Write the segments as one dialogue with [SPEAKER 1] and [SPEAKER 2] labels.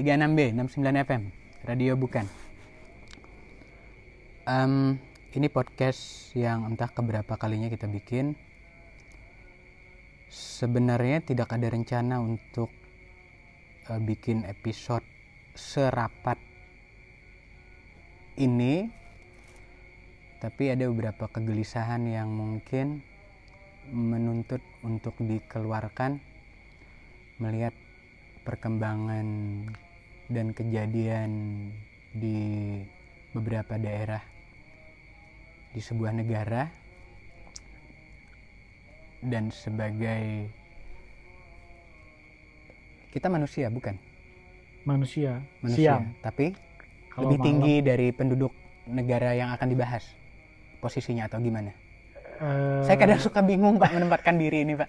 [SPEAKER 1] 36B 69 FM Radio Bukan. Em, Ini podcast yang entah keberapa kalinya kita bikin. Sebenarnya tidak ada rencana untuk eh, bikin episode serapat ini tapi ada beberapa kegelisahan yang mungkin menuntut untuk dikeluarkan melihat perkembangan dan kejadian di beberapa daerah di sebuah negara dan sebagai kita manusia bukan?
[SPEAKER 2] Manusia,
[SPEAKER 1] manusia
[SPEAKER 2] siang.
[SPEAKER 1] tapi
[SPEAKER 2] Kalau
[SPEAKER 1] lebih
[SPEAKER 2] malam-
[SPEAKER 1] tinggi dari penduduk negara yang akan dibahas posisinya atau gimana?
[SPEAKER 2] Eh,
[SPEAKER 1] saya kadang suka bingung pak menempatkan diri ini pak.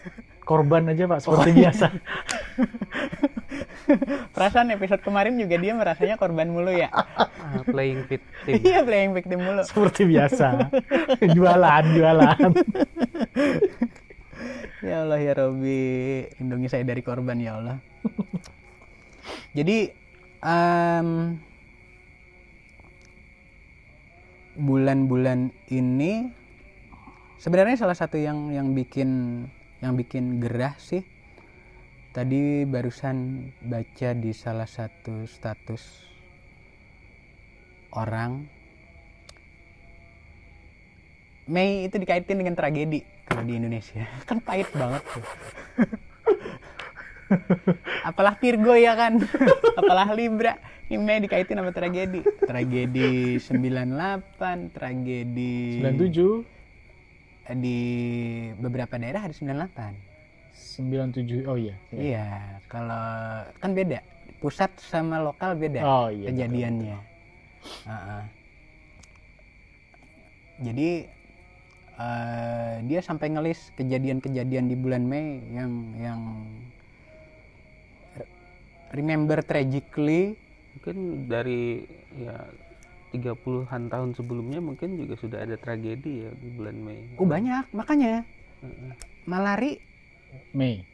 [SPEAKER 2] Korban aja pak
[SPEAKER 1] Oh,
[SPEAKER 2] seperti
[SPEAKER 1] iya.
[SPEAKER 2] biasa
[SPEAKER 1] perasaan episode kemarin juga dia merasanya korban mulu ya
[SPEAKER 3] Ah, playing victim.
[SPEAKER 1] iya playing victim mulu
[SPEAKER 2] seperti biasa jualan jualan
[SPEAKER 1] Ya Allah ya Robi, lindungi saya dari korban ya Allah. Jadi em, bulan-bulan ini sebenarnya salah satu yang yang bikin yang bikin gerah sih. Tadi barusan baca di salah satu status orang Mei itu dikaitin dengan tragedi kalau di Indonesia. Kan pahit banget tuh. Apalah Virgo ya kan? Apalah Libra? Ini Mei dikaitin sama tragedi. Tragedi 98 tragedi
[SPEAKER 2] 97
[SPEAKER 1] di beberapa daerah ada 98
[SPEAKER 2] 97 oh iya
[SPEAKER 1] iya kalau kan beda pusat sama lokal beda
[SPEAKER 2] oh iya
[SPEAKER 1] kejadiannya. Heeh. Jadi eh, dia sampai ngelis kejadian-kejadian di bulan Mei yang yang re- remember tragically
[SPEAKER 3] Mungkin dari ya 30-an tahun sebelumnya mungkin juga sudah ada tragedi ya di bulan Mei.
[SPEAKER 1] oh banyak makanya
[SPEAKER 3] Heeh.
[SPEAKER 1] malari
[SPEAKER 2] Mei.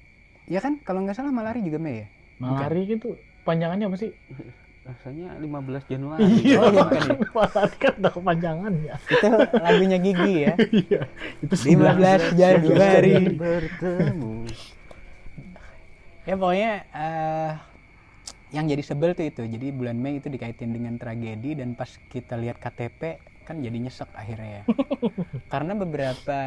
[SPEAKER 1] Ya kan? Kalau nggak salah malari juga Mei ya?
[SPEAKER 2] Malari itu panjangannya apa sih?
[SPEAKER 3] Rasanya 15 Januari.
[SPEAKER 2] iya
[SPEAKER 1] Oh, iya, bukan ya?
[SPEAKER 2] Malari kan ada kepanjangannya
[SPEAKER 1] itu lagunya Gigi ya?
[SPEAKER 2] Iya itu
[SPEAKER 1] 15 Januari.
[SPEAKER 3] Bertemu.
[SPEAKER 1] ya pokoknya eh, yang jadi sebel tuh itu. Jadi bulan Mei itu dikaitin dengan tragedi dan pas kita lihat KTP kan jadi nyesek akhirnya ya. Karena beberapa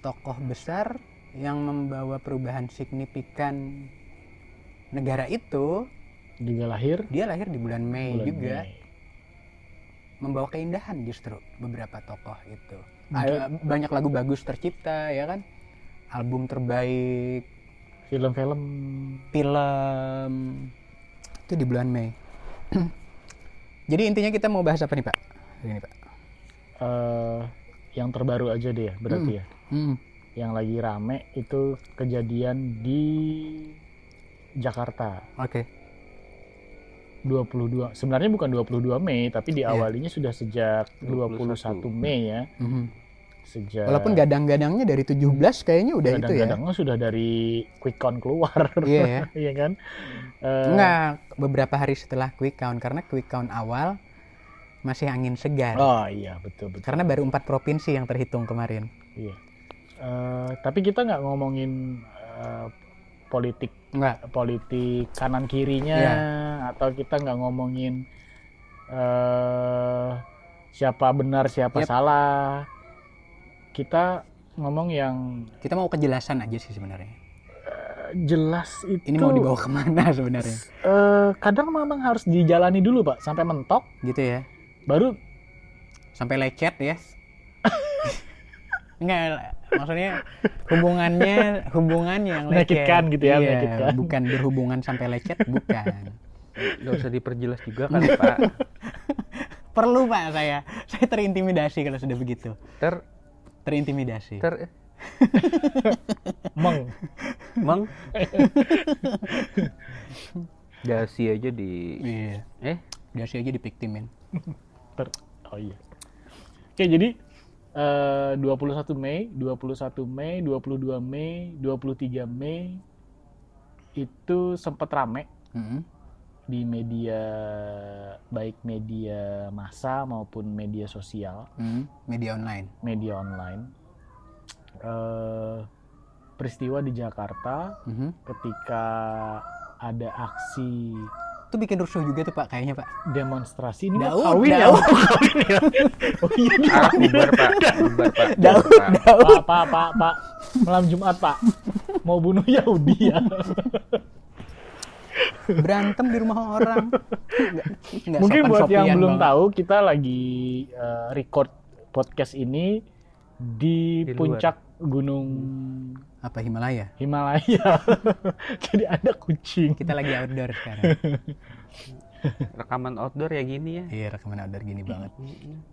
[SPEAKER 1] tokoh besar yang membawa perubahan signifikan negara itu
[SPEAKER 2] juga lahir
[SPEAKER 1] dia lahir di bulan Mei
[SPEAKER 2] bulan
[SPEAKER 1] juga
[SPEAKER 2] Mei.
[SPEAKER 1] membawa keindahan justru beberapa tokoh itu
[SPEAKER 2] Mungkin-
[SPEAKER 1] banyak lagu bagus tercipta ya kan album terbaik
[SPEAKER 2] film-film
[SPEAKER 1] film itu di bulan Mei. Jadi intinya kita mau bahas apa nih Pak? Ini Pak.
[SPEAKER 2] eh yang terbaru aja deh ya berarti ya
[SPEAKER 1] Hmm.
[SPEAKER 2] Yang lagi rame itu kejadian di Jakarta
[SPEAKER 1] Oke.
[SPEAKER 2] 22 sebenarnya bukan 22 Mei tapi
[SPEAKER 1] Iya.
[SPEAKER 2] diawalinya sudah sejak 21
[SPEAKER 3] 21
[SPEAKER 2] Mei ya
[SPEAKER 1] Mhm.
[SPEAKER 2] sejak
[SPEAKER 1] Walaupun gadang-gadangnya dari 17 kayaknya udah itu ya.
[SPEAKER 2] kadang-kadangnya sudah dari quick count keluar
[SPEAKER 1] Iya ya.
[SPEAKER 2] iya kan Eh,
[SPEAKER 1] Enggak, beberapa hari setelah quick count karena quick count awal masih angin segar.
[SPEAKER 2] oh iya betul betul
[SPEAKER 1] Karena baru empat provinsi yang terhitung kemarin.
[SPEAKER 2] iya Eh, tapi kita nggak ngomongin eh, politik
[SPEAKER 1] Enggak.
[SPEAKER 2] politik kanan kirinya
[SPEAKER 1] Iya.
[SPEAKER 2] atau kita nggak ngomongin eh siapa benar siapa
[SPEAKER 1] Yep.
[SPEAKER 2] salah kita ngomong yang
[SPEAKER 1] Kita mau kejelasan aja sih sebenarnya.
[SPEAKER 2] jelas itu
[SPEAKER 1] Ini mau dibawa ke mana sebenarnya?
[SPEAKER 2] eh, kadang memang harus dijalani dulu pak sampai mentok
[SPEAKER 1] Gitu ya.
[SPEAKER 2] baru
[SPEAKER 1] Sampai lecet ya. Enggak, maksudnya hubungannya hubungan yang lecet.
[SPEAKER 2] Menyakitkan gitu ya,
[SPEAKER 1] Iya,
[SPEAKER 2] menyakitkan.
[SPEAKER 1] bukan berhubungan sampai lecet, bukan.
[SPEAKER 3] Gak usah diperjelas juga kan Pak.
[SPEAKER 1] Perlu Pak saya. Saya terintimidasi kalau sudah begitu.
[SPEAKER 3] Ter
[SPEAKER 1] Terintimidasi.
[SPEAKER 3] ter
[SPEAKER 2] meng
[SPEAKER 3] Mang Dasi aja di
[SPEAKER 1] Iya.
[SPEAKER 3] eh
[SPEAKER 1] Dasi aja dipiktimin.
[SPEAKER 2] ter oh iya oke jadi eh, 21 Mei 21 Mei 22 Mei 23 Mei itu sempat rame
[SPEAKER 1] Mm-mm.
[SPEAKER 2] di media baik media massa maupun media sosial,
[SPEAKER 1] Mm. Media online.
[SPEAKER 2] media online. Eh, peristiwa di Jakarta
[SPEAKER 1] Mhm.
[SPEAKER 2] ketika ada aksi
[SPEAKER 1] Itu bikin rusuh juga tuh Pak kayaknya Pak.
[SPEAKER 2] demonstrasi ini
[SPEAKER 1] Daud,
[SPEAKER 2] mau kawin ya?
[SPEAKER 1] Daud.
[SPEAKER 2] Mau kawin ya? Oh iya
[SPEAKER 3] Ah, bubar pak, bubar pak.
[SPEAKER 1] Daud,
[SPEAKER 3] Pak.
[SPEAKER 1] Daud.
[SPEAKER 2] Pak, Pak, Pak, Pak, malam Jumat Pak, mau bunuh Yahudi ya?
[SPEAKER 1] Berantem di rumah orang. Nggak- nggak
[SPEAKER 2] Mungkin buat yang belum
[SPEAKER 1] banget.
[SPEAKER 2] tahu, kita lagi eh, record podcast ini di,
[SPEAKER 3] Di luar.
[SPEAKER 2] puncak gunung
[SPEAKER 1] Apa Himalaya?
[SPEAKER 2] Himalaya. Jadi ada kucing.
[SPEAKER 1] Kita lagi outdoor sekarang.
[SPEAKER 3] Rekaman outdoor ya gini ya.
[SPEAKER 1] Iya rekaman outdoor gini banget.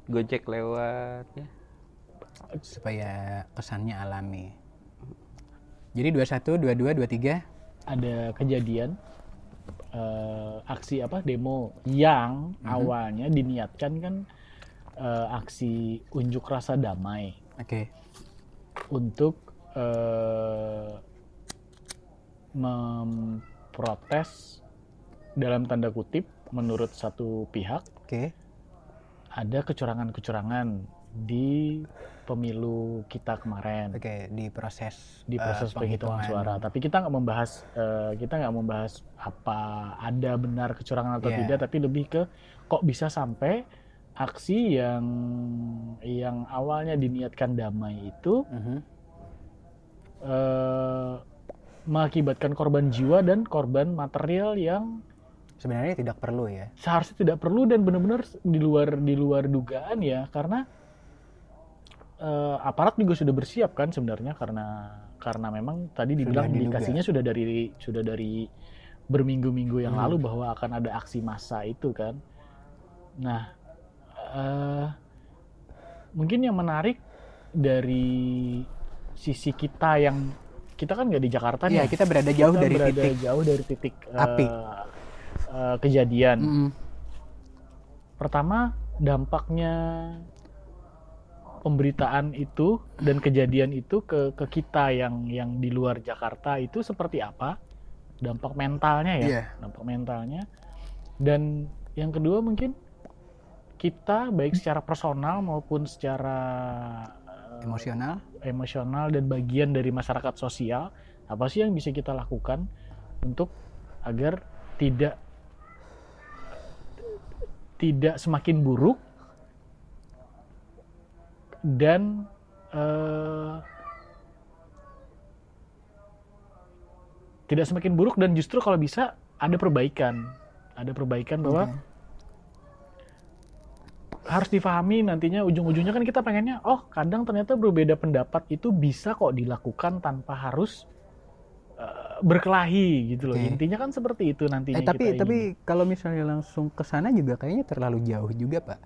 [SPEAKER 3] Gojek lewat ya.
[SPEAKER 1] Supaya kesannya alami. Jadi 21, 22, 23
[SPEAKER 2] Ada kejadian eh, aksi apa demo yang awalnya diniatkan kan eh, aksi unjuk rasa damai.
[SPEAKER 1] Oke.
[SPEAKER 2] untuk eh, memprotes dalam tanda kutip menurut satu pihak
[SPEAKER 1] Oke.
[SPEAKER 2] ada kecurangan-kecurangan di pemilu kita kemarin
[SPEAKER 1] Oke, di proses
[SPEAKER 2] di
[SPEAKER 1] eh,
[SPEAKER 2] proses penghitungan suara. Tapi kita nggak membahas eh, kita nggak membahas apa ada benar kecurangan atau
[SPEAKER 1] Iya.
[SPEAKER 2] tidak, tapi lebih ke kok bisa sampai aksi yang yang awalnya diniatkan damai itu
[SPEAKER 1] Mhm.
[SPEAKER 2] Eh, mengakibatkan korban jiwa dan korban material yang
[SPEAKER 1] Sebenarnya tidak perlu ya.
[SPEAKER 2] seharusnya tidak perlu dan benar-benar di luar di luar dugaan ya karena eh, aparat juga sudah bersiap kan sebenarnya karena karena memang tadi dibilang
[SPEAKER 1] diduga.
[SPEAKER 2] indikasinya sudah dari sudah dari berminggu-minggu yang
[SPEAKER 1] Hmm.
[SPEAKER 2] lalu bahwa akan ada aksi massa itu kan. Nah, eh, mungkin yang menarik dari sisi kita yang kita kan nggak di Jakarta
[SPEAKER 1] Iya,
[SPEAKER 2] nih.
[SPEAKER 1] kita berada jauh
[SPEAKER 2] Kita
[SPEAKER 1] dari
[SPEAKER 2] berada
[SPEAKER 1] titik
[SPEAKER 2] jauh dari titik
[SPEAKER 1] api.
[SPEAKER 2] eh, kejadian.
[SPEAKER 1] Mm-mm.
[SPEAKER 2] Pertama, dampaknya pemberitaan itu dan kejadian itu ke ke kita yang yang di luar Jakarta itu seperti apa? Dampak mentalnya ya,
[SPEAKER 1] Iya.
[SPEAKER 2] dampak mentalnya. Dan yang kedua mungkin kita baik secara personal maupun secara eh,
[SPEAKER 1] emosional.
[SPEAKER 2] Emosional dan bagian dari masyarakat sosial apa sih yang bisa kita lakukan untuk agar tidak tidak semakin buruk dan eh, tidak semakin buruk dan justru kalau bisa ada perbaikan ada perbaikan bahwa
[SPEAKER 1] Oke.
[SPEAKER 2] Harus difahami nantinya ujung-ujungnya kan kita pengennya oh kadang ternyata berbeda pendapat itu bisa kok dilakukan tanpa harus eh, berkelahi gitu loh
[SPEAKER 1] Oke.
[SPEAKER 2] intinya kan seperti itu nantinya
[SPEAKER 1] Eh tapi
[SPEAKER 2] kita
[SPEAKER 1] tapi
[SPEAKER 2] ingin.
[SPEAKER 1] kalau misalnya langsung ke sana juga kayaknya terlalu jauh juga pak.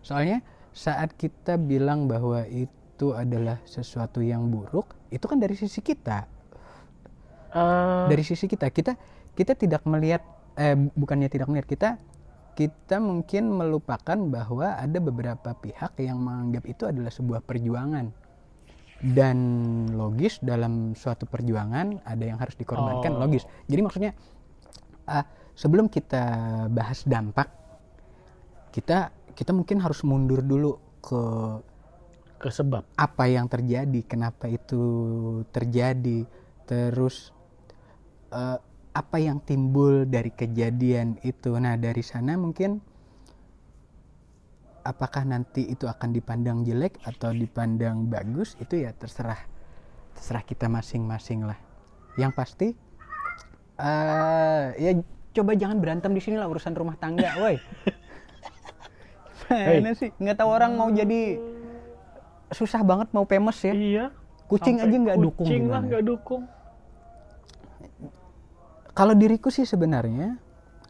[SPEAKER 1] Soalnya saat kita bilang bahwa itu adalah sesuatu yang buruk, itu kan dari sisi kita.
[SPEAKER 2] Eh,
[SPEAKER 1] Dari sisi kita, kita kita tidak melihat, eh bukannya tidak melihat kita, kita mungkin melupakan bahwa ada beberapa pihak yang menganggap itu adalah sebuah perjuangan. Dan logis dalam suatu perjuangan ada yang harus dikorbankan
[SPEAKER 2] Oh.
[SPEAKER 1] logis. Jadi maksudnya ah, sebelum kita bahas dampak, kita kita mungkin harus mundur dulu ke
[SPEAKER 2] ke sebab
[SPEAKER 1] apa yang terjadi, kenapa itu terjadi, terus eh, apa yang timbul dari kejadian itu. Nah dari sana mungkin apakah nanti itu akan dipandang jelek atau dipandang bagus itu ya terserah terserah kita masing-masing lah. Yang pasti eh ya coba jangan berantem di sini lah urusan rumah tangga, woi. Mana sih? Nggak tahu orang mau jadi susah banget mau famous ya.
[SPEAKER 2] iya
[SPEAKER 1] Kucing
[SPEAKER 2] sampai
[SPEAKER 1] aja nggak dukung
[SPEAKER 2] kucing lah nggak dukung
[SPEAKER 1] Kalau diriku sih sebenarnya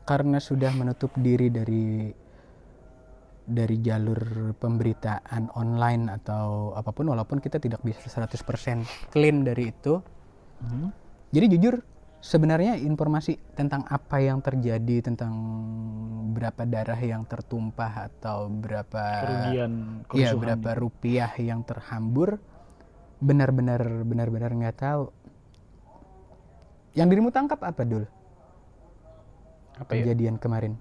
[SPEAKER 1] karena sudah menutup diri dari dari jalur pemberitaan online atau apa pun walaupun kita tidak bisa 100% clean dari itu.
[SPEAKER 2] Hmm.
[SPEAKER 1] Jadi jujur sebenarnya informasi tentang apa yang terjadi tentang berapa darah yang tertumpah atau berapa
[SPEAKER 2] kerugian kerusuhan
[SPEAKER 1] berapa rupiah yang terhambur benar-benar benar-benar nggak tahu. Yang dirimu tangkap apa dul?
[SPEAKER 3] Apa ya?
[SPEAKER 1] kejadian kemarin?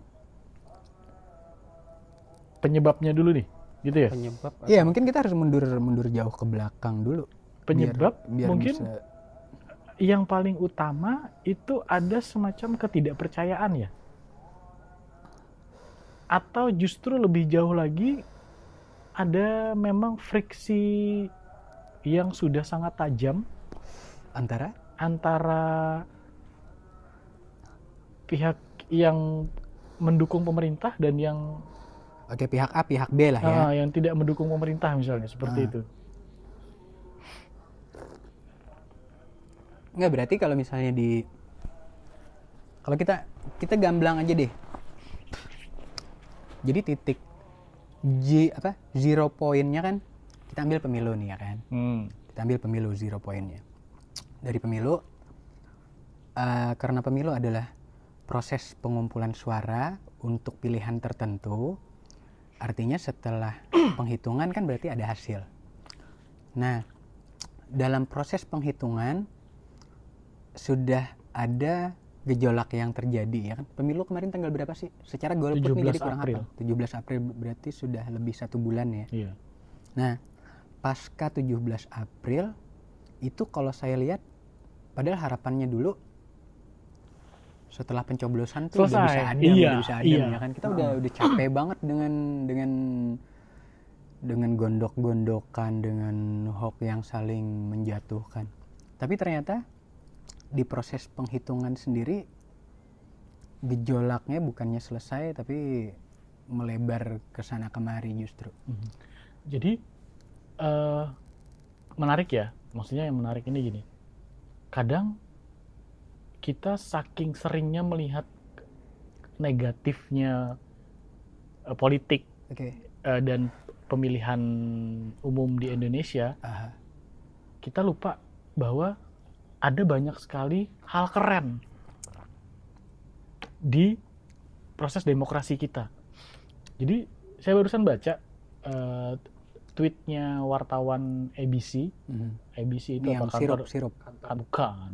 [SPEAKER 2] Penyebabnya dulu nih, gitu ya.
[SPEAKER 3] Penyebab
[SPEAKER 1] Iya, mungkin kita harus mundur mundur jauh ke belakang dulu. Biar-
[SPEAKER 2] Penyebab
[SPEAKER 1] biar
[SPEAKER 2] mungkin
[SPEAKER 1] bisa-
[SPEAKER 2] yang paling utama itu ada semacam ketidakpercayaan ya. Atau justru lebih jauh lagi ada memang friksi yang sudah sangat tajam
[SPEAKER 1] antara
[SPEAKER 2] antara pihak yang mendukung pemerintah dan yang
[SPEAKER 1] oke pihak A, pihak B lah ya.
[SPEAKER 2] ah, yang tidak mendukung pemerintah misalnya seperti
[SPEAKER 1] Ah.
[SPEAKER 2] itu.
[SPEAKER 1] Nggak berarti kalau misalnya di kalau kita kita gamblang aja deh. Jadi titik J apa zero pointnya kan kita ambil pemilu nih ya kan.
[SPEAKER 2] Hmm.
[SPEAKER 1] Kita ambil pemilu zero pointnya. Dari pemilu eh, karena pemilu adalah proses pengumpulan suara untuk pilihan tertentu. Artinya setelah penghitungan kan berarti ada hasil. Nah, dalam proses penghitungan sudah ada gejolak yang terjadi ya kan. Pemilu kemarin tanggal berapa sih? Secara golput nih
[SPEAKER 2] 17
[SPEAKER 1] jadi kurang
[SPEAKER 2] April.
[SPEAKER 1] hafal. 17 April berarti sudah lebih satu bulan ya.
[SPEAKER 2] Iya.
[SPEAKER 1] Nah, pasca 17 April itu kalau saya lihat padahal harapannya dulu setelah pencoblosan tuh udah bisa adem,
[SPEAKER 2] Iya,
[SPEAKER 1] udah bisa adem
[SPEAKER 2] iya.
[SPEAKER 1] ya kan. Kita udah udah capek banget dengan dengan dengan gondok-gondokan dengan hoax yang saling menjatuhkan. Tapi ternyata di proses penghitungan sendiri gejolaknya bukannya selesai tapi melebar ke sana kemari justru.
[SPEAKER 2] Mhm. Jadi eh menarik ya, maksudnya yang menarik ini gini. Kadang kita saking seringnya melihat negatifnya eh, politik
[SPEAKER 1] Oke.
[SPEAKER 2] eh, dan pemilihan umum di Indonesia,
[SPEAKER 1] Aha.
[SPEAKER 2] kita lupa bahwa ada banyak sekali hal keren di proses demokrasi kita. Jadi saya barusan baca eh, tweetnya wartawan ABC.
[SPEAKER 1] Mhm.
[SPEAKER 2] ABC itu
[SPEAKER 1] yang
[SPEAKER 2] apa
[SPEAKER 1] sirup
[SPEAKER 2] kantor?
[SPEAKER 1] sirup.
[SPEAKER 2] Ah, bukan.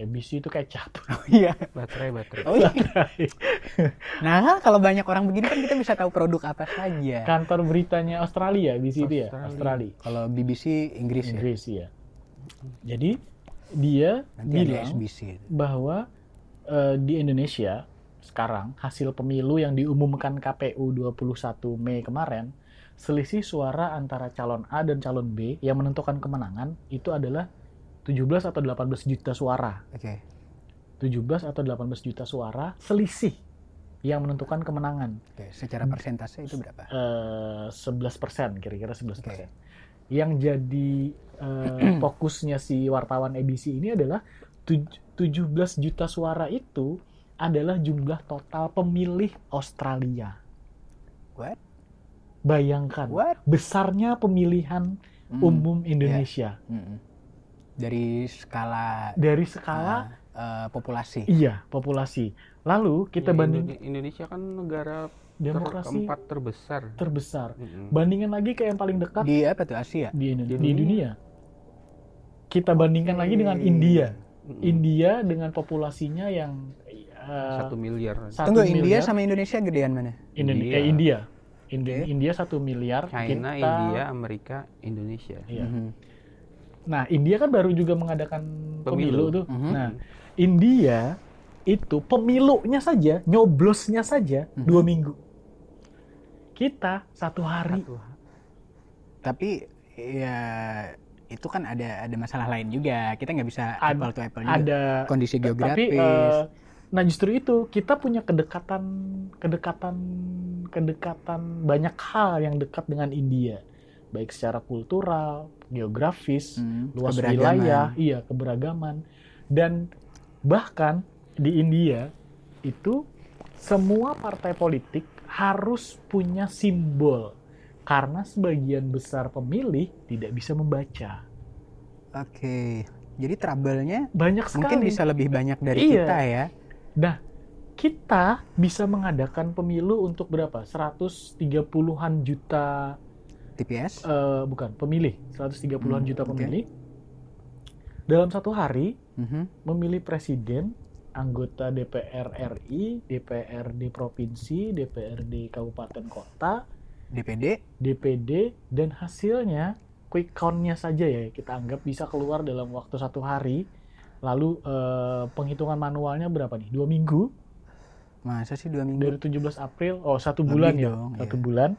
[SPEAKER 2] ABC itu kecap.
[SPEAKER 1] Oh iya.
[SPEAKER 3] baterai baterai.
[SPEAKER 1] Oh iya. nah kalau banyak orang begini kan kita bisa tahu produk apa saja.
[SPEAKER 2] kantor beritanya Australia, ABC itu ya,
[SPEAKER 3] Australia.
[SPEAKER 2] Australia.
[SPEAKER 1] Kalau BBC Inggris ya.
[SPEAKER 2] Inggris ya. Jadi dia
[SPEAKER 1] Nanti
[SPEAKER 2] bilang
[SPEAKER 1] SBC.
[SPEAKER 2] bahwa eh, di Indonesia sekarang hasil pemilu yang diumumkan KPU 21 Mei kemarin selisih suara antara calon A dan calon B yang menentukan kemenangan itu adalah 17 atau 18 juta suara.
[SPEAKER 1] Oke.
[SPEAKER 2] 17 atau 18 juta suara selisih yang menentukan kemenangan.
[SPEAKER 1] Oke. Secara persentase itu berapa?
[SPEAKER 2] Eh, 11 persen, kira-kira 11
[SPEAKER 1] Oke.
[SPEAKER 2] persen. Yang jadi eh, fokusnya si wartawan ABC ini adalah tuj- 17 juta suara itu adalah jumlah total pemilih Australia.
[SPEAKER 1] What?
[SPEAKER 2] Bayangkan
[SPEAKER 1] What?
[SPEAKER 2] besarnya pemilihan
[SPEAKER 1] Hmm.
[SPEAKER 2] umum Indonesia
[SPEAKER 1] Mm-mm. Dari skala
[SPEAKER 2] dari skala
[SPEAKER 1] ah, eh, populasi.
[SPEAKER 2] iya populasi. Lalu kita
[SPEAKER 3] Ya,
[SPEAKER 2] banding
[SPEAKER 3] Indone- Indonesia kan negara ter-
[SPEAKER 2] demokrasi
[SPEAKER 3] keempat terbesar.
[SPEAKER 2] terbesar.
[SPEAKER 3] Mm-mm.
[SPEAKER 2] Bandingkan lagi ke yang paling dekat
[SPEAKER 1] Di apa tuh Asia?
[SPEAKER 2] di
[SPEAKER 3] Di
[SPEAKER 2] Indonesia. Di
[SPEAKER 3] dunia.
[SPEAKER 2] dunia. Kita bandingkan lagi dengan. India.
[SPEAKER 3] Mm-mm.
[SPEAKER 2] India dengan populasinya yang eh,
[SPEAKER 3] satu miliar.
[SPEAKER 2] satu
[SPEAKER 1] Tunggu India
[SPEAKER 2] miliar.
[SPEAKER 1] sama Indonesia gedean mana?
[SPEAKER 2] Indone-
[SPEAKER 3] India.
[SPEAKER 2] eh, India. Indi-
[SPEAKER 1] Oke.
[SPEAKER 2] India satu miliar.
[SPEAKER 3] China,
[SPEAKER 2] kita-
[SPEAKER 3] India, Amerika, Indonesia.
[SPEAKER 2] Iya.
[SPEAKER 1] Mhm.
[SPEAKER 2] Nah, India kan baru juga mengadakan pemilu,
[SPEAKER 3] Pemilu.
[SPEAKER 2] tuh.
[SPEAKER 1] Mhm.
[SPEAKER 2] Nah, India itu pemilunya saja, nyoblosnya saja
[SPEAKER 1] Mhm.
[SPEAKER 2] dua minggu. Kita satu hari.
[SPEAKER 3] Satu.
[SPEAKER 1] Tapi ya itu kan ada ada masalah lain juga. Kita nggak bisa
[SPEAKER 2] Ada-
[SPEAKER 1] apple to apple juga.
[SPEAKER 2] Ada
[SPEAKER 1] Kondisi
[SPEAKER 2] tapi
[SPEAKER 1] geografis.
[SPEAKER 2] Nah justru itu kita punya kedekatan kedekatan kedekatan banyak hal yang dekat dengan India baik secara kultural geografis
[SPEAKER 1] Hmm,
[SPEAKER 2] luas wilayah iya keberagaman dan bahkan di India itu semua partai politik harus punya simbol karena sebagian besar pemilih tidak bisa membaca
[SPEAKER 1] Oke. Jadi trouble-nya
[SPEAKER 2] banyak sekali
[SPEAKER 1] mungkin bisa lebih banyak dari
[SPEAKER 2] Iya.
[SPEAKER 1] kita ya.
[SPEAKER 2] Nah, kita bisa mengadakan pemilu untuk berapa? 130-an juta
[SPEAKER 1] TPS.
[SPEAKER 2] eh, bukan, pemilih. 130-an
[SPEAKER 1] Hmm,
[SPEAKER 2] juta pemilih. Dalam satu hari
[SPEAKER 1] Mhm.
[SPEAKER 2] memilih presiden anggota DPR RI, DPRD provinsi, DPRD kabupaten kota,
[SPEAKER 1] DPD
[SPEAKER 2] DPD dan hasilnya quick count-nya saja ya kita anggap bisa keluar dalam waktu satu hari. Lalu eh, penghitungan manualnya berapa nih? Dua minggu
[SPEAKER 1] masa sih dua minggu
[SPEAKER 2] dari 17 April, oh satu
[SPEAKER 1] Lebih
[SPEAKER 2] bulan ya,
[SPEAKER 1] dong,
[SPEAKER 2] satu
[SPEAKER 1] iya.
[SPEAKER 2] bulan.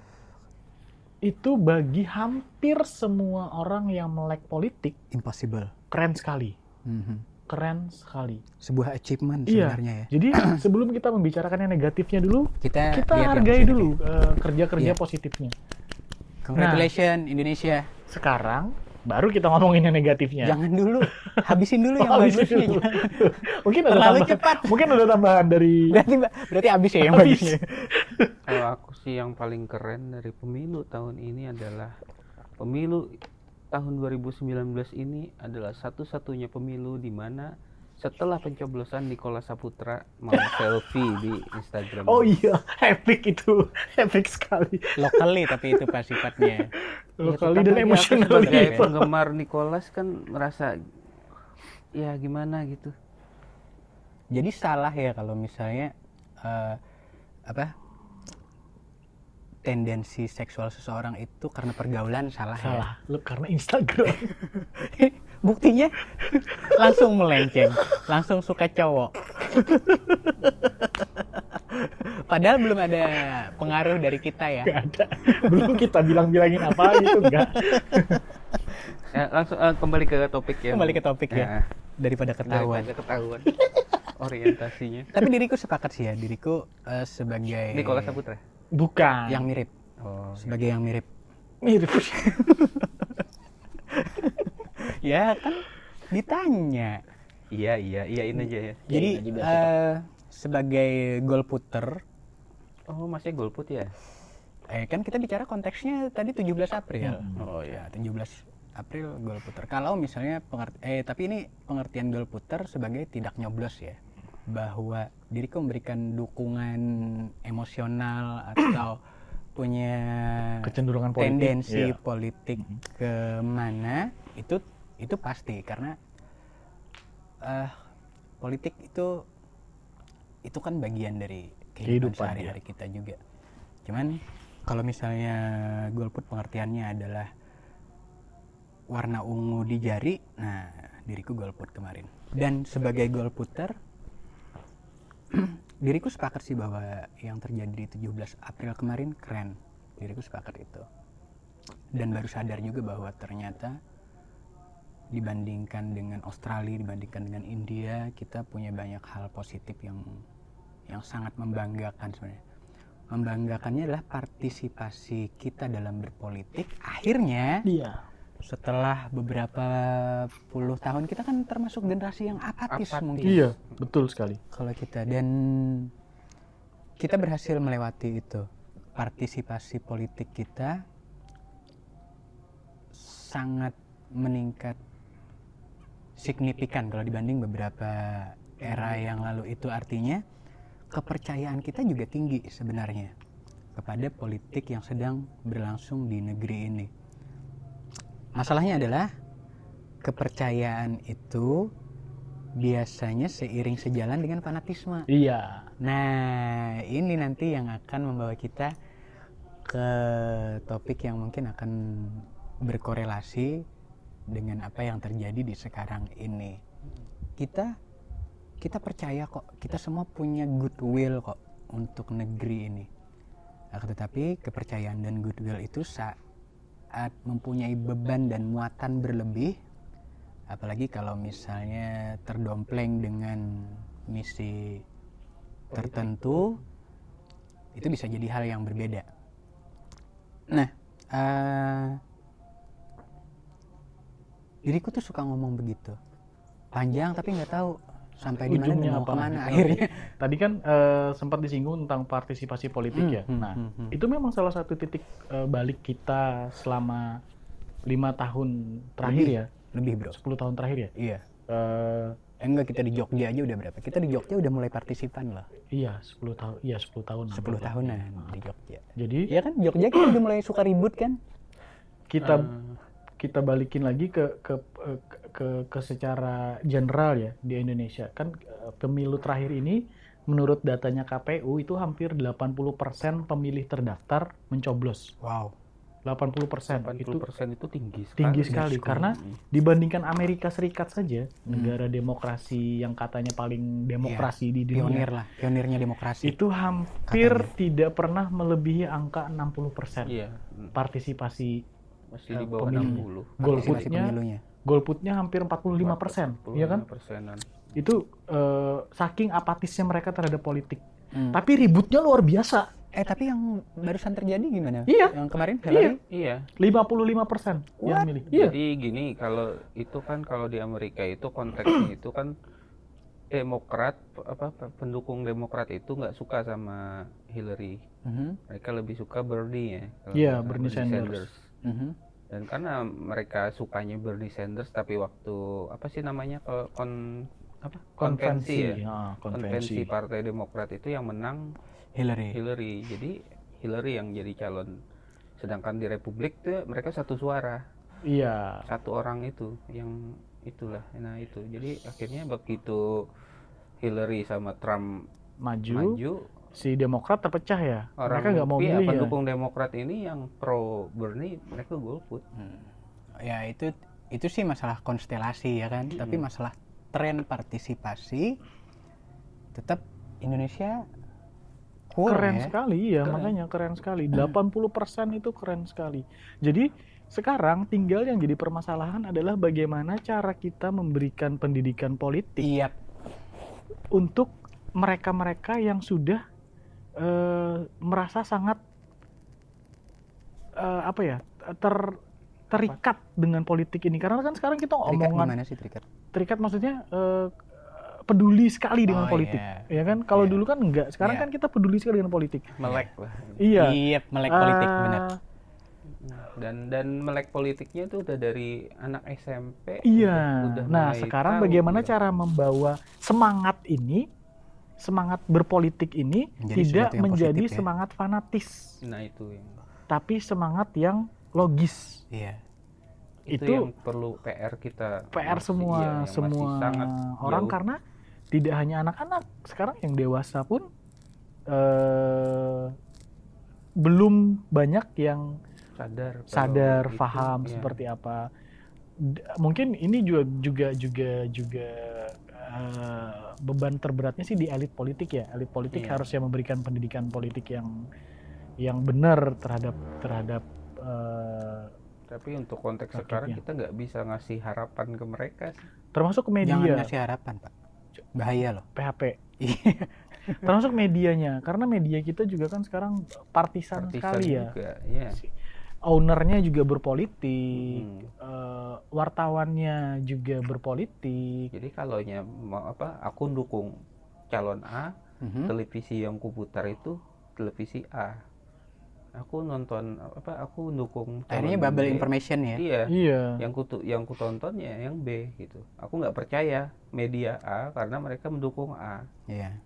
[SPEAKER 2] Itu bagi hampir semua orang yang melek politik
[SPEAKER 1] impossible
[SPEAKER 2] keren sekali,
[SPEAKER 1] Mhm.
[SPEAKER 2] keren sekali.
[SPEAKER 1] sebuah achievement
[SPEAKER 2] Iya.
[SPEAKER 1] sebenarnya ya
[SPEAKER 2] Jadi sebelum kita membicarakan yang negatifnya dulu,
[SPEAKER 1] kita
[SPEAKER 2] kita hargai dulu eh, kerja-kerja
[SPEAKER 1] Iya.
[SPEAKER 2] positifnya.
[SPEAKER 1] congratulations Indonesia
[SPEAKER 2] Sekarang baru kita ngomongin yang negatifnya.
[SPEAKER 1] jangan dulu habisin dulu yang
[SPEAKER 2] Oh, habisin
[SPEAKER 1] bagusnya
[SPEAKER 2] dulu. mungkin ada
[SPEAKER 1] Terlalu
[SPEAKER 2] tambahan,
[SPEAKER 1] cepat.
[SPEAKER 2] mungkin ada tambahan dari
[SPEAKER 1] berarti berarti habis ya yang
[SPEAKER 2] Habis.
[SPEAKER 1] bagusnya
[SPEAKER 3] Kalau aku sih yang paling keren dari pemilu tahun ini adalah pemilu tahun 2019 ini adalah satu-satunya pemilu di mana setelah pencoblosan Nikola Saputra mau selfie di Instagram.
[SPEAKER 2] Oh iya, epic itu, epic sekali.
[SPEAKER 1] locally tapi itu pas sifatnya
[SPEAKER 3] Ya,
[SPEAKER 2] Lokali
[SPEAKER 3] tetap
[SPEAKER 2] dan emosional
[SPEAKER 3] sebagai penggemar Nicholas kan merasa ya gimana gitu.
[SPEAKER 1] jadi salah ya kalau misalnya eh, apa tendensi seksual seseorang itu karena pergaulan salah, ya
[SPEAKER 2] Salah, lu karena Instagram.
[SPEAKER 1] Buktinya langsung melenceng langsung suka cowok padahal belum ada pengaruh dari kita ya
[SPEAKER 2] Gak ada. Belum kita bilang-bilangin apa gitu, enggak.
[SPEAKER 3] Ya, langsung eh, kembali ke topik ya.
[SPEAKER 1] kembali ke topik ya
[SPEAKER 3] Nah,
[SPEAKER 1] daripada ketahuan
[SPEAKER 3] daripada ketahuan orientasinya.
[SPEAKER 1] tapi diriku sepakat sih ya diriku eh, sebagai
[SPEAKER 3] Nikola Saputra.
[SPEAKER 2] Bukan.
[SPEAKER 1] yang mirip
[SPEAKER 3] Oh.
[SPEAKER 1] sebagai yang mirip
[SPEAKER 2] mirip.
[SPEAKER 1] ya kan ditanya
[SPEAKER 3] Iya iya iyain aja ya.
[SPEAKER 1] jadi eh, sebagai golputer
[SPEAKER 3] Oh masih golput ya?
[SPEAKER 1] eh kan kita bicara konteksnya tadi 17 April
[SPEAKER 2] Hmm.
[SPEAKER 1] oh ya 17 April golputer kalau misalnya pengert eh tapi ini pengertian golputer sebagai tidak nyoblos ya bahwa diriku memberikan dukungan emosional atau punya
[SPEAKER 2] Kecenderungan politik.
[SPEAKER 1] tendensi
[SPEAKER 2] Iya.
[SPEAKER 1] politik ke mana itu itu pasti karena eh politik itu itu kan bagian dari kehidupan,
[SPEAKER 2] Kehidupan,
[SPEAKER 1] sehari-hari kita juga. Cuman kalau misalnya golput pengertiannya adalah warna ungu di jari, nah diriku golput kemarin. Dan sebagai golputer diriku sepakat sih bahwa yang terjadi di 17 April kemarin keren. Diriku sepakat itu. Dan baru sadar juga bahwa ternyata dibandingkan dengan Australia, dibandingkan dengan India, kita punya banyak hal positif yang yang sangat membanggakan sebenarnya. Membanggakannya adalah partisipasi kita dalam berpolitik. Akhirnya
[SPEAKER 2] Iya.
[SPEAKER 1] setelah beberapa puluh tahun kita kan termasuk generasi yang apatis,
[SPEAKER 3] Apatis.
[SPEAKER 1] mungkin
[SPEAKER 2] Iya, betul sekali.
[SPEAKER 1] kalau kita dan kita berhasil melewati itu partisipasi politik kita sangat meningkat signifikan kalau dibanding beberapa era yang lalu. Itu artinya kepercayaan kita juga tinggi sebenarnya kepada politik yang sedang berlangsung di negeri ini. Masalahnya adalah kepercayaan itu biasanya seiring sejalan dengan fanatisme.
[SPEAKER 2] Iya.
[SPEAKER 1] Nah, ini nanti yang akan membawa kita ke topik yang mungkin akan berkorelasi dengan apa yang terjadi di sekarang ini. Kita kita percaya kok, kita semua punya goodwill kok untuk negeri ini. Akan tetapi kepercayaan dan goodwill itu saat mempunyai beban dan muatan berlebih, apalagi kalau misalnya terdompleng dengan misi tertentu itu bisa jadi hal yang berbeda. Nah, eh, diriku tuh suka ngomong begitu, panjang tapi nggak tahu sampai di mana mau
[SPEAKER 2] apa?
[SPEAKER 1] ke
[SPEAKER 2] mana
[SPEAKER 1] akhirnya.
[SPEAKER 2] Tadi kan eh, sempat disinggung tentang partisipasi politik
[SPEAKER 1] Hmm,
[SPEAKER 2] ya.
[SPEAKER 1] hmm,
[SPEAKER 2] Nah,
[SPEAKER 1] hmm, hmm.
[SPEAKER 2] itu memang salah satu titik eh, balik kita selama lima tahun terakhir
[SPEAKER 1] Lebih.
[SPEAKER 2] ya,
[SPEAKER 1] Lebih bro.
[SPEAKER 2] 10 tahun terakhir ya.
[SPEAKER 1] Iya.
[SPEAKER 2] Eh,
[SPEAKER 1] Eh, enggak kita di Jogja aja udah berapa? Kita di Jogja udah mulai partisipan loh.
[SPEAKER 2] iya, 10 tahun, iya 10 tahun.
[SPEAKER 1] 10 tahunan di Jogja.
[SPEAKER 2] Jadi
[SPEAKER 1] Iya kan Jogja kita udah mulai suka ribut kan?
[SPEAKER 2] kita
[SPEAKER 3] Eh,
[SPEAKER 2] kita balikin lagi ke ke ke, ke, ke secara general ya di Indonesia kan eh, pemilu terakhir ini menurut datanya KPU itu hampir 80% pemilih terdaftar mencoblos.
[SPEAKER 1] Wow.
[SPEAKER 2] 80%,
[SPEAKER 3] 80%
[SPEAKER 2] itu
[SPEAKER 3] itu tinggi sekali.
[SPEAKER 2] tinggi sekali karena dibandingkan Amerika Serikat saja,
[SPEAKER 1] Hmm.
[SPEAKER 2] negara demokrasi yang katanya paling demokrasi di dunia,
[SPEAKER 1] Pionir lah, pionirnya demokrasi.
[SPEAKER 2] itu hampir
[SPEAKER 1] Katanya.
[SPEAKER 2] tidak pernah melebihi angka 60%
[SPEAKER 3] Iya, hmm.
[SPEAKER 2] partisipasi
[SPEAKER 3] masih di bawah
[SPEAKER 2] pemilih.
[SPEAKER 3] 60.
[SPEAKER 1] Partisipasi
[SPEAKER 2] golputnya golputnya hampir 45%, ya kan?
[SPEAKER 3] persenan.
[SPEAKER 2] Itu eh, saking apatisnya mereka terhadap politik.
[SPEAKER 1] Hmm.
[SPEAKER 2] Tapi ributnya luar biasa.
[SPEAKER 1] Eh tapi yang barusan terjadi gimana?
[SPEAKER 2] Iya.
[SPEAKER 1] Yang kemarin
[SPEAKER 2] Iya.
[SPEAKER 1] Hillary?
[SPEAKER 3] Iya.
[SPEAKER 2] 55% yang milih. Iya.
[SPEAKER 3] Jadi gini, kalau itu kan kalau di Amerika itu konteksnya itu kan Demokrat apa pendukung Demokrat itu nggak suka sama Hillary.
[SPEAKER 1] Mhm,
[SPEAKER 3] Mereka lebih suka Bernie ya.
[SPEAKER 2] Iya,
[SPEAKER 3] nggak salah,
[SPEAKER 2] Bernie Sanders.
[SPEAKER 1] Mhm.
[SPEAKER 3] Dan karena mereka sukanya Bernie Sanders tapi waktu apa sih namanya kon apa
[SPEAKER 2] Konvensi,
[SPEAKER 3] ya.
[SPEAKER 2] ya,
[SPEAKER 3] Konvensi
[SPEAKER 2] konvensi.
[SPEAKER 3] Partai Demokrat itu yang menang
[SPEAKER 1] Hillary.
[SPEAKER 3] Hillary. Jadi Hillary yang jadi calon. Sedangkan di Republik tuh mereka satu suara,
[SPEAKER 2] Iya.
[SPEAKER 3] satu orang itu yang itulah. Nah itu. Jadi akhirnya begitu Hillary sama Trump
[SPEAKER 2] Maju,
[SPEAKER 3] maju,
[SPEAKER 2] si Demokrat terpecah ya.
[SPEAKER 3] orang
[SPEAKER 2] mereka nggak mau
[SPEAKER 3] iya,
[SPEAKER 2] milih ya.
[SPEAKER 3] pendukung Demokrat ini yang pro Bernie mereka golput.
[SPEAKER 1] Hmm. Ya itu itu sih masalah konstelasi ya kan. Tapi masalah tren partisipasi tetap Indonesia cool
[SPEAKER 2] keren
[SPEAKER 1] ya.
[SPEAKER 2] sekali ya,
[SPEAKER 3] Keren.
[SPEAKER 2] makanya keren sekali. 80% itu keren sekali. Jadi sekarang tinggal yang jadi permasalahan adalah bagaimana cara kita memberikan pendidikan politik
[SPEAKER 1] Iya.
[SPEAKER 2] untuk mereka-mereka yang sudah eh, merasa sangat eh, apa ya ter terikat dengan politik ini karena kan sekarang kita
[SPEAKER 1] Terikat
[SPEAKER 2] omongan
[SPEAKER 1] gimana sih terikat?
[SPEAKER 2] terikat maksudnya eh, peduli sekali dengan
[SPEAKER 1] Oh,
[SPEAKER 2] politik
[SPEAKER 1] iya.
[SPEAKER 2] ya kan kalau
[SPEAKER 1] Iya.
[SPEAKER 2] dulu kan enggak sekarang
[SPEAKER 1] Iya.
[SPEAKER 2] kan kita peduli sekali dengan politik
[SPEAKER 3] Melek lah.
[SPEAKER 2] iya
[SPEAKER 1] Iya, melek politik
[SPEAKER 2] Eh,
[SPEAKER 1] benar.
[SPEAKER 3] Dan dan melek politiknya itu udah dari anak SMP.
[SPEAKER 2] Iya.
[SPEAKER 3] udah- udah
[SPEAKER 2] nah, sekarang
[SPEAKER 3] tahu
[SPEAKER 2] bagaimana
[SPEAKER 3] gitu.
[SPEAKER 2] cara membawa semangat ini, semangat berpolitik ini
[SPEAKER 1] Menjadi
[SPEAKER 2] tidak menjadi
[SPEAKER 1] positif ya.
[SPEAKER 2] semangat fanatis,
[SPEAKER 3] Nah itu yang
[SPEAKER 2] tapi semangat yang logis.
[SPEAKER 1] Iya.
[SPEAKER 3] itu,
[SPEAKER 2] Itu
[SPEAKER 3] yang perlu PR kita.
[SPEAKER 2] PR
[SPEAKER 3] masih-
[SPEAKER 2] semua
[SPEAKER 3] iya, yang masih
[SPEAKER 2] semua
[SPEAKER 3] sangat
[SPEAKER 2] orang
[SPEAKER 3] jauh.
[SPEAKER 2] karena tidak hanya anak-anak, sekarang yang dewasa pun eh, belum banyak yang
[SPEAKER 3] sadar
[SPEAKER 2] sadar,
[SPEAKER 3] itu,
[SPEAKER 2] paham
[SPEAKER 3] iya.
[SPEAKER 2] seperti apa. D- mungkin ini juga juga juga juga eh, beban terberatnya sih di elit politik ya. Elit politik
[SPEAKER 3] Iya.
[SPEAKER 2] harusnya memberikan pendidikan politik yang yang benar terhadap terhadap eh,
[SPEAKER 3] Tapi untuk konteks
[SPEAKER 2] Rakyatnya.
[SPEAKER 3] sekarang kita nggak bisa ngasih harapan ke mereka sih.
[SPEAKER 2] termasuk ke
[SPEAKER 1] Jangan
[SPEAKER 2] media
[SPEAKER 1] ngasih harapan, Pak. Bahaya loh.
[SPEAKER 2] PHP.
[SPEAKER 1] Iya.
[SPEAKER 2] termasuk medianya karena media kita juga kan sekarang partisan,
[SPEAKER 3] Partisan
[SPEAKER 2] sekali ya.
[SPEAKER 3] juga, ya.
[SPEAKER 2] Ownernya juga berpolitik,
[SPEAKER 3] Hmm.
[SPEAKER 2] eh, wartawannya juga berpolitik.
[SPEAKER 3] Jadi kalau nya mau apa, aku dukung calon A,
[SPEAKER 1] Mhm.
[SPEAKER 3] televisi yang kuputar itu televisi A. Aku nonton apa? Aku dukung.
[SPEAKER 1] Akhirnya bubble
[SPEAKER 3] B.
[SPEAKER 1] information ya.
[SPEAKER 3] Iya.
[SPEAKER 2] Iya.
[SPEAKER 3] Yang ku yang ku tonton ya yang B gitu. Aku nggak percaya media A karena mereka mendukung A.
[SPEAKER 1] Iya.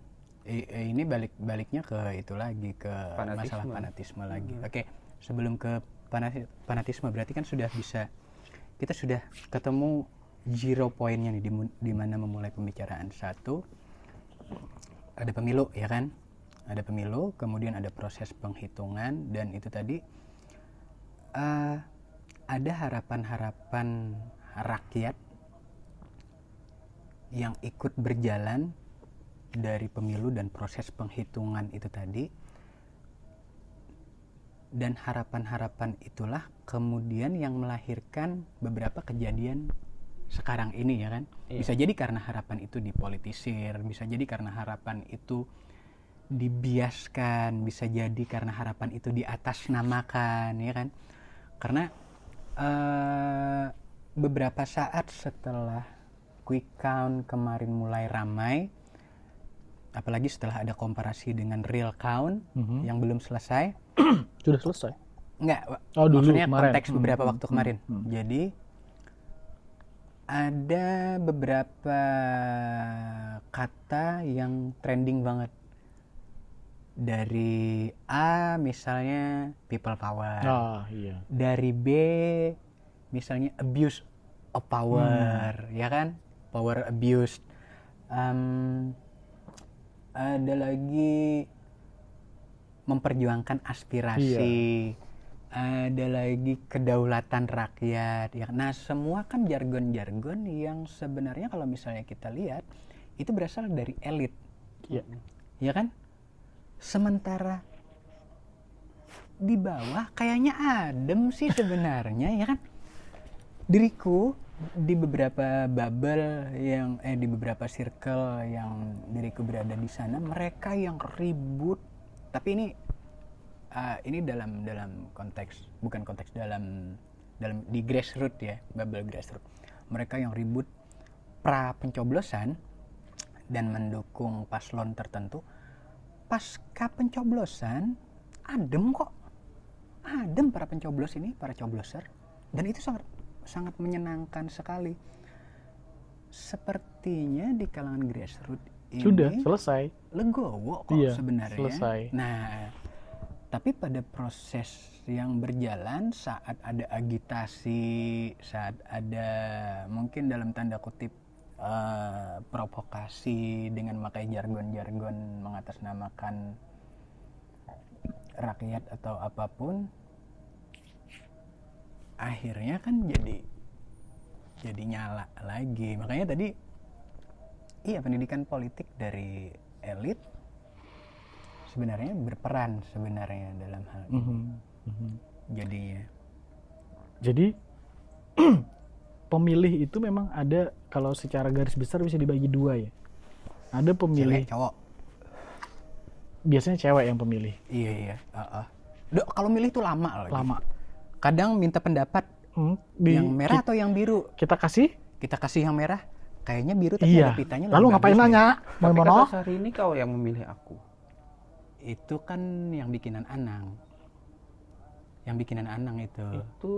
[SPEAKER 1] I- i- ini balik baliknya ke itu lagi ke
[SPEAKER 3] Fanatisme.
[SPEAKER 1] masalah fanatisme lagi.
[SPEAKER 3] Hmm.
[SPEAKER 1] Oke, sebelum ke fanatisme berarti kan sudah bisa kita sudah ketemu zero pointnya nih di, di mana memulai pembicaraan. Satu ada pemilu ya kan? Ada pemilu kemudian ada proses penghitungan dan itu tadi eh, ada harapan-harapan rakyat yang ikut berjalan dari pemilu dan proses penghitungan itu tadi dan harapan-harapan itulah kemudian yang melahirkan beberapa kejadian sekarang ini ya kan
[SPEAKER 3] Iya.
[SPEAKER 1] bisa jadi karena harapan itu dipolitisir bisa jadi karena harapan itu dibiaskan bisa jadi karena harapan itu diatasnamakan ya kan karena eh, beberapa saat setelah quick count kemarin mulai ramai apalagi setelah ada komparasi dengan real count
[SPEAKER 2] Mhm.
[SPEAKER 1] yang belum selesai
[SPEAKER 2] Sudah selesai.
[SPEAKER 1] Enggak,
[SPEAKER 2] Oh, dulu,
[SPEAKER 1] maksudnya
[SPEAKER 2] kemarin.
[SPEAKER 1] konteks
[SPEAKER 2] Hmm,
[SPEAKER 1] beberapa
[SPEAKER 2] hmm,
[SPEAKER 1] waktu
[SPEAKER 2] hmm,
[SPEAKER 1] kemarin.
[SPEAKER 2] hmm.
[SPEAKER 1] Jadi ada beberapa kata yang trending banget. Dari A misalnya people power.
[SPEAKER 2] Ah, iya.
[SPEAKER 1] Dari B misalnya abuse of power,
[SPEAKER 2] Hmm.
[SPEAKER 1] ya kan? Power abuse. Em, ada lagi memperjuangkan aspirasi. Ada lagi kedaulatan rakyat. Ya nah semua kan jargon-jargon yang sebenarnya kalau misalnya kita lihat itu berasal dari elit.
[SPEAKER 2] Iya.
[SPEAKER 1] ya kan? Sementara di bawah kayaknya adem sih sebenarnya ya kan? Diriku di beberapa bubble yang eh di beberapa circle yang diriku berada di sana mereka yang ribut. Tapi ini eh, ini dalam dalam konteks bukan konteks dalam dalam di grassroots ya bubble grassroots. Mereka yang ribut pra pencoblosan dan mendukung paslon tertentu pasca pencoblosan adem kok. Adem para pencoblos ini para cobloser. Dan itu sangat sangat menyenangkan sekali sepertinya di kalangan grassroots ini
[SPEAKER 2] Sudah selesai.
[SPEAKER 1] legowo kok
[SPEAKER 2] Iya,
[SPEAKER 1] sebenarnya
[SPEAKER 2] selesai.
[SPEAKER 1] nah tapi pada proses yang berjalan saat ada agitasi saat ada mungkin dalam tanda kutip eh, provokasi dengan memakai jargon-jargon mengatasnamakan rakyat atau apa pun akhirnya kan jadi jadi nyala lagi makanya tadi iya pendidikan politik dari elit sebenarnya berperan sebenarnya dalam hal ini
[SPEAKER 2] Mhm, mhm.
[SPEAKER 1] jadinya
[SPEAKER 2] Jadi pemilih itu memang ada kalau secara garis besar bisa dibagi dua ya. Ada pemilih
[SPEAKER 1] cewek cowok
[SPEAKER 2] biasanya cewek yang pemilih
[SPEAKER 1] iya iya Heeh. Duh, kalau milih tuh lama loh
[SPEAKER 2] lama.
[SPEAKER 1] Kadang minta pendapat
[SPEAKER 2] Hmm, di-
[SPEAKER 1] yang merah
[SPEAKER 2] ki-
[SPEAKER 1] atau yang biru
[SPEAKER 2] kita kasih
[SPEAKER 1] kita kasih yang merah kayaknya biru tapi
[SPEAKER 2] iya.
[SPEAKER 1] ada pitanya
[SPEAKER 2] Lalu ngapain nanya? Mau
[SPEAKER 3] kata Sari ini kau yang memilih aku.
[SPEAKER 1] itu kan yang bikinan Anang yang bikinan Anang itu
[SPEAKER 3] Itu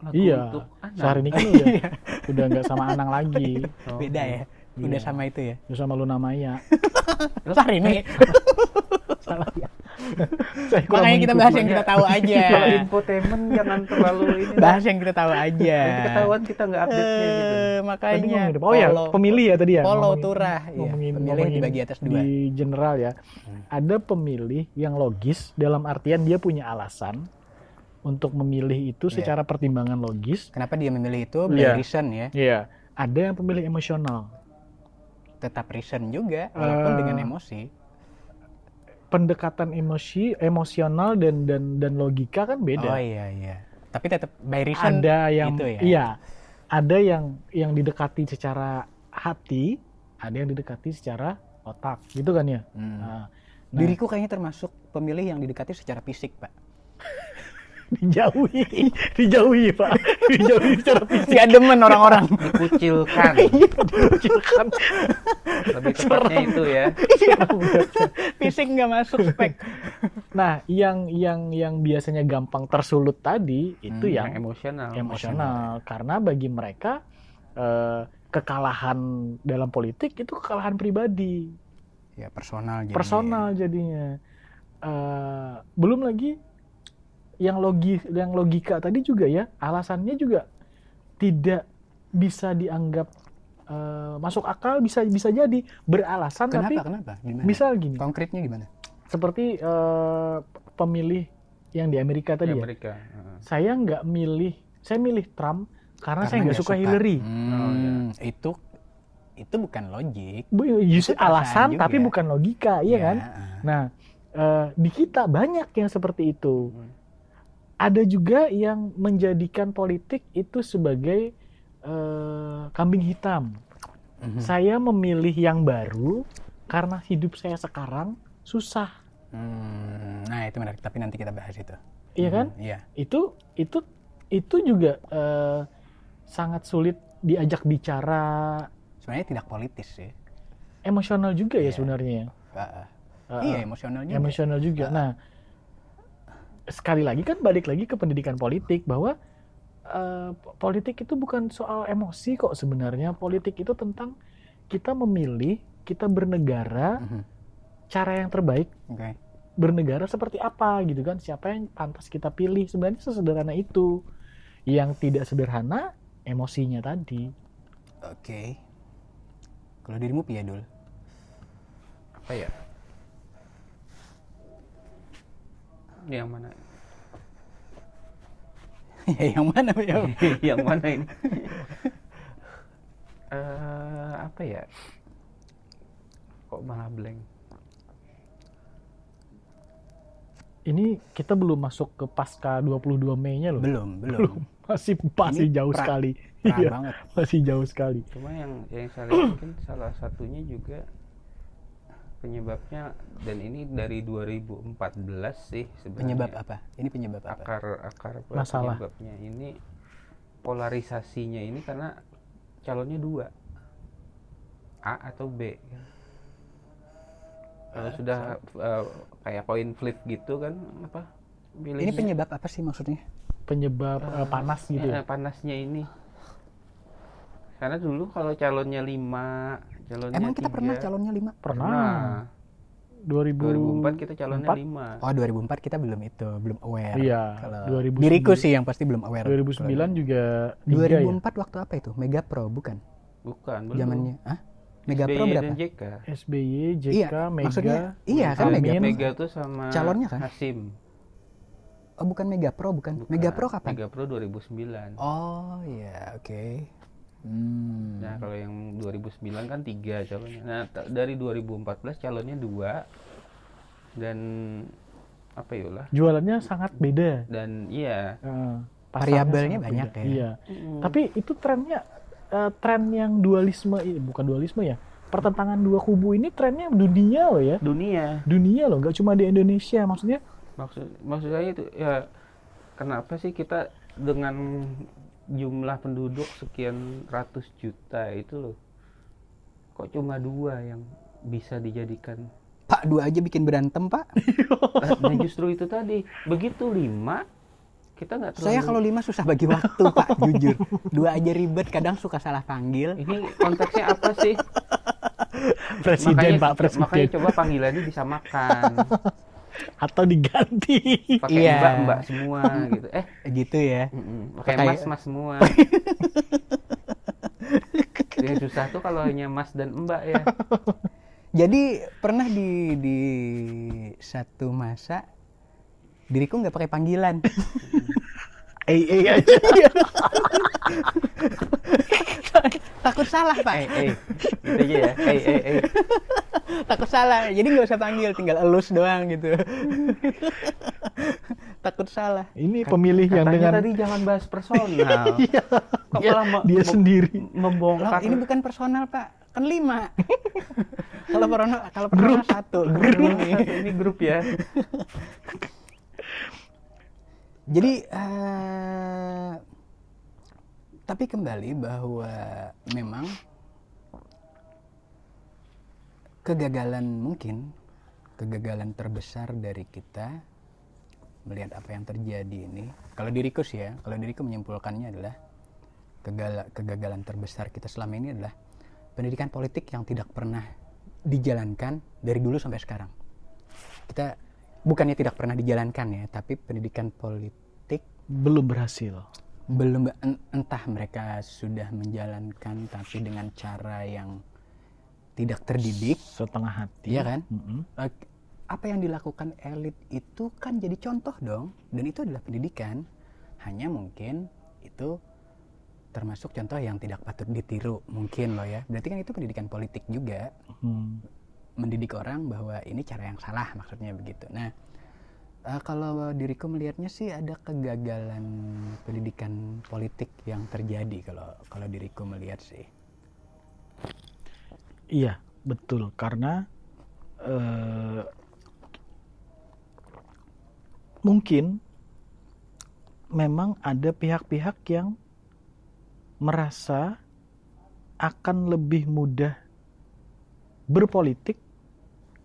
[SPEAKER 3] lagu
[SPEAKER 2] Iya.
[SPEAKER 3] untuk anak.
[SPEAKER 2] Sehari ini kan udah udah nggak sama Anang lagi.
[SPEAKER 3] Oh,
[SPEAKER 1] beda ya udah
[SPEAKER 2] Iya.
[SPEAKER 1] sama itu ya
[SPEAKER 2] Udah sama Luna Maya.
[SPEAKER 1] Sari ini
[SPEAKER 2] Salah ya.
[SPEAKER 1] Makanya kita bahas yang kita tahu aja
[SPEAKER 3] Kalau infotainment jangan terlalu ini.
[SPEAKER 1] bahas yang kita tahu aja
[SPEAKER 3] ketahuan kita nggak update-nya gitu.
[SPEAKER 1] Eh,
[SPEAKER 2] Tadi
[SPEAKER 1] makanya
[SPEAKER 2] apa? Oh ya, pemilih ya tadi ya. Ngomongin-
[SPEAKER 1] turah iya.
[SPEAKER 2] ngomongin,
[SPEAKER 1] pemilih
[SPEAKER 2] ngomongin
[SPEAKER 1] dibagi atas dua
[SPEAKER 2] Di general ya.
[SPEAKER 1] Hmm.
[SPEAKER 2] Ada pemilih yang logis dalam artian dia punya alasan untuk memilih itu
[SPEAKER 1] Iya.
[SPEAKER 2] secara pertimbangan logis.
[SPEAKER 1] kenapa dia memilih itu by
[SPEAKER 2] Iya.
[SPEAKER 1] reason ya
[SPEAKER 2] Iya. Ada yang pemilih emosional.
[SPEAKER 1] tetap reason juga walaupun
[SPEAKER 2] Eh,
[SPEAKER 1] dengan emosi
[SPEAKER 2] Pendekatan emosi, emosional dan dan dan logika kan beda.
[SPEAKER 1] oh iya iya. Tapi tetap by reason
[SPEAKER 2] ada yang
[SPEAKER 1] itu ya?
[SPEAKER 2] iya. Ada yang yang didekati secara hati ada yang didekati secara otak. Gitu kan ya?
[SPEAKER 1] Hmm.
[SPEAKER 2] nah,
[SPEAKER 1] diriku kayaknya termasuk pemilih yang didekati secara fisik pak
[SPEAKER 2] dijauhi. Dijauhi pak. Dijauhi secara fisik.
[SPEAKER 1] Gak demen orang-orang.
[SPEAKER 3] Dikucilkan.
[SPEAKER 2] Dikucilkan.
[SPEAKER 3] Lebih tepatnya itu ya.
[SPEAKER 1] fisik nggak masuk spek.
[SPEAKER 2] Nah yang yang yang biasanya gampang tersulut tadi itu
[SPEAKER 1] Hmm,
[SPEAKER 2] yang
[SPEAKER 3] Yang emosional.
[SPEAKER 2] emosional. Karena bagi mereka eh, kekalahan dalam politik itu kekalahan pribadi.
[SPEAKER 1] Ya personal jadi
[SPEAKER 2] personal jadinya. Eh, belum lagi yang logi yang logika tadi juga ya alasannya juga tidak bisa dianggap eh, masuk akal bisa bisa jadi beralasan
[SPEAKER 1] kenapa
[SPEAKER 2] tapi
[SPEAKER 1] kenapa gimana
[SPEAKER 2] misal gini
[SPEAKER 1] konkretnya gimana
[SPEAKER 2] seperti eh, pemilih yang di Amerika
[SPEAKER 3] Di
[SPEAKER 2] tadi ya
[SPEAKER 3] Amerika. Heeh.
[SPEAKER 2] saya nggak milih saya milih Trump karena, saya nggak
[SPEAKER 1] nggak
[SPEAKER 2] suka, Hillary
[SPEAKER 1] Hmm,
[SPEAKER 3] Oh, iya.
[SPEAKER 1] itu itu bukan logik
[SPEAKER 2] Bu, justru alasan
[SPEAKER 1] juga.
[SPEAKER 2] tapi bukan logika iya
[SPEAKER 1] Ya,
[SPEAKER 2] kan Nah, eh, di kita banyak yang seperti itu.
[SPEAKER 3] Hmm.
[SPEAKER 2] Ada juga yang menjadikan politik itu sebagai eh, kambing hitam.
[SPEAKER 1] Mhm.
[SPEAKER 2] Saya memilih yang baru karena hidup saya sekarang susah,
[SPEAKER 1] Hmm, nah itu menarik tapi nanti kita bahas itu
[SPEAKER 2] iya kan?
[SPEAKER 1] Hmm, iya
[SPEAKER 2] Itu itu itu juga eh, sangat sulit diajak bicara
[SPEAKER 1] sebenarnya tidak politis sih
[SPEAKER 2] emosional juga ya
[SPEAKER 1] Iya.
[SPEAKER 2] sebenarnya.
[SPEAKER 1] Ah, ah.
[SPEAKER 2] Eh,
[SPEAKER 1] iya emosional juga
[SPEAKER 2] emosional juga. Nah, sekali lagi kan balik lagi ke pendidikan politik bahwa eh, politik itu bukan soal emosi kok sebenarnya. Politik itu tentang kita memilih, kita bernegara,
[SPEAKER 1] Mhm.
[SPEAKER 2] cara yang terbaik
[SPEAKER 1] oke
[SPEAKER 2] bernegara seperti apa gitu kan? Siapa yang pantas kita pilih? Sebenarnya sesederhana itu. Yang tidak sederhana emosinya tadi.
[SPEAKER 1] oke Kalau dirimu piye dul?
[SPEAKER 3] apa ya yang mana
[SPEAKER 1] ya yang mana ya?
[SPEAKER 3] yang mana ini Eh, apa ya kok malah blank
[SPEAKER 2] Ini kita belum masuk ke pasca 22 Mei-nya loh.
[SPEAKER 1] belum, belum.
[SPEAKER 2] Masih masih
[SPEAKER 1] Ini
[SPEAKER 2] jauh
[SPEAKER 1] pra-
[SPEAKER 2] sekali.
[SPEAKER 1] Pra
[SPEAKER 2] Iya,
[SPEAKER 1] banget.
[SPEAKER 2] masih jauh sekali.
[SPEAKER 3] cuma yang yang saya lihat mungkin salah satunya juga penyebabnya dan ini dari 2014 sih sebenarnya
[SPEAKER 1] Penyebab apa? Ini penyebab apa?
[SPEAKER 3] akar akar
[SPEAKER 2] Masalah.
[SPEAKER 3] penyebabnya ini polarisasinya ini karena calonnya dua A atau B kalau sudah eh, kayak coin flip gitu kan apa
[SPEAKER 1] Ini
[SPEAKER 3] pilihnya-
[SPEAKER 1] penyebab apa sih maksudnya?
[SPEAKER 2] Penyebab eh, panas gitu
[SPEAKER 3] Eh,
[SPEAKER 2] ya.
[SPEAKER 3] panasnya ini karena dulu kalau calonnya lima calonnya
[SPEAKER 1] Emang kita pernah
[SPEAKER 3] tiga,
[SPEAKER 1] calonnya lima?
[SPEAKER 2] Pernah.
[SPEAKER 3] pernah
[SPEAKER 2] 2000
[SPEAKER 3] 2004 kita calonnya
[SPEAKER 2] Empat?
[SPEAKER 3] lima
[SPEAKER 1] Oh 2004 kita belum itu, belum aware.
[SPEAKER 2] Iya,
[SPEAKER 1] Kalau
[SPEAKER 2] 2009
[SPEAKER 1] diriku sih yang pasti belum aware.
[SPEAKER 2] 2009 juga tiga
[SPEAKER 1] Kalau-
[SPEAKER 2] ya.
[SPEAKER 1] 2004 waktu apa itu? Mega Pro bukan?
[SPEAKER 3] bukan belum
[SPEAKER 1] Zamannya, ah? Mega
[SPEAKER 3] SBY
[SPEAKER 1] Pro berapa?
[SPEAKER 3] dan JK
[SPEAKER 2] SBY, JK,
[SPEAKER 1] Iya,
[SPEAKER 2] Mega.
[SPEAKER 1] maksudnya iya kan
[SPEAKER 2] Amin.
[SPEAKER 1] Mega Pro.
[SPEAKER 3] Mega tuh sama
[SPEAKER 1] Calonnya kan?
[SPEAKER 3] Hasim
[SPEAKER 1] Oh bukan Mega Pro bukan.
[SPEAKER 3] Bukan.
[SPEAKER 1] Mega Pro kapan?
[SPEAKER 3] Mega Pro 2009
[SPEAKER 1] Oh iya, oke. Hmm.
[SPEAKER 3] Nah kalau yang 2009 kan tiga calonnya. Nah dari 2014 calonnya dua dan apa ya lah
[SPEAKER 2] Jualannya sangat beda.
[SPEAKER 3] dan iya
[SPEAKER 2] Eh, pasarnya
[SPEAKER 1] Variabelnya banyak
[SPEAKER 2] beda.
[SPEAKER 1] ya.
[SPEAKER 2] Iya. Tapi itu trennya eh, tren yang dualisme ini bukan dualisme ya. Pertentangan dua kubu ini trennya dunia loh ya.
[SPEAKER 3] dunia
[SPEAKER 2] Dunia loh, nggak cuma di Indonesia. Maksudnya
[SPEAKER 3] maksud maksud saya itu ya kenapa sih kita dengan jumlah penduduk sekian ratus juta itu loh kok cuma dua yang bisa dijadikan
[SPEAKER 1] Pak dua aja bikin berantem pak.
[SPEAKER 3] nah justru itu tadi begitu lima kita nggak terlalu
[SPEAKER 1] Saya kalau lima susah bagi waktu pak, jujur. Dua aja ribet, kadang suka salah panggil.
[SPEAKER 3] ini konteksnya apa sih
[SPEAKER 2] presiden
[SPEAKER 3] makanya,
[SPEAKER 2] Pak Presiden
[SPEAKER 3] makanya coba panggilannya disamakan
[SPEAKER 2] atau diganti.
[SPEAKER 3] pakai
[SPEAKER 1] Iya.
[SPEAKER 3] mbak mbak semua gitu eh
[SPEAKER 1] Gitu ya.
[SPEAKER 3] mm-mm, pakai
[SPEAKER 1] Pakai-
[SPEAKER 3] mas mas semua yang susah tuh kalau hanya mas dan mbak ya
[SPEAKER 1] Jadi pernah di di satu masa diriku nggak pakai panggilan.
[SPEAKER 2] Eh eh aja.
[SPEAKER 1] Takut salah pak.
[SPEAKER 3] eh eh gitu aja ya eh eh eh
[SPEAKER 1] Takut salah. Jadi nggak usah panggil, tinggal elus doang gitu. Takut salah.
[SPEAKER 2] Ini pemilih yang
[SPEAKER 3] katanya
[SPEAKER 2] dengan
[SPEAKER 3] tadi jangan bahas personal
[SPEAKER 2] Iya,
[SPEAKER 3] kok
[SPEAKER 2] dia,
[SPEAKER 3] malah
[SPEAKER 2] dia
[SPEAKER 3] mem-
[SPEAKER 2] sendiri.
[SPEAKER 1] Loh,
[SPEAKER 3] membongkar
[SPEAKER 1] ini bukan personal pak, kan lima. kalau personal, kalau personal satu. Grup.
[SPEAKER 3] ini grup ya
[SPEAKER 1] Jadi eh, tapi kembali bahwa memang kegagalan mungkin kegagalan terbesar dari kita melihat apa yang terjadi ini. Kalau diriku sih ya, kalau diriku menyimpulkannya adalah kegala- kegagalan terbesar kita selama ini adalah pendidikan politik yang tidak pernah dijalankan dari dulu sampai sekarang. Kita bukannya tidak pernah dijalankan ya, tapi pendidikan politik
[SPEAKER 2] Belum berhasil.
[SPEAKER 1] belum en- entah mereka sudah menjalankan tapi dengan cara yang tidak terdidik,
[SPEAKER 2] Setengah hati.
[SPEAKER 1] iya kan?
[SPEAKER 2] Mm-mm.
[SPEAKER 1] Eh, Apa yang dilakukan elit itu kan jadi contoh dong, dan itu adalah pendidikan. Hanya mungkin itu termasuk contoh yang tidak patut ditiru mungkin loh ya. Berarti kan itu pendidikan politik juga.
[SPEAKER 2] Hmm.
[SPEAKER 1] mendidik orang bahwa ini cara yang salah maksudnya begitu. Nah, eh, kalau diriku melihatnya sih ada kegagalan pendidikan politik yang terjadi kalau kalau diriku melihat sih.
[SPEAKER 2] Iya, betul. Karena eh, mungkin memang ada pihak-pihak yang merasa akan lebih mudah berpolitik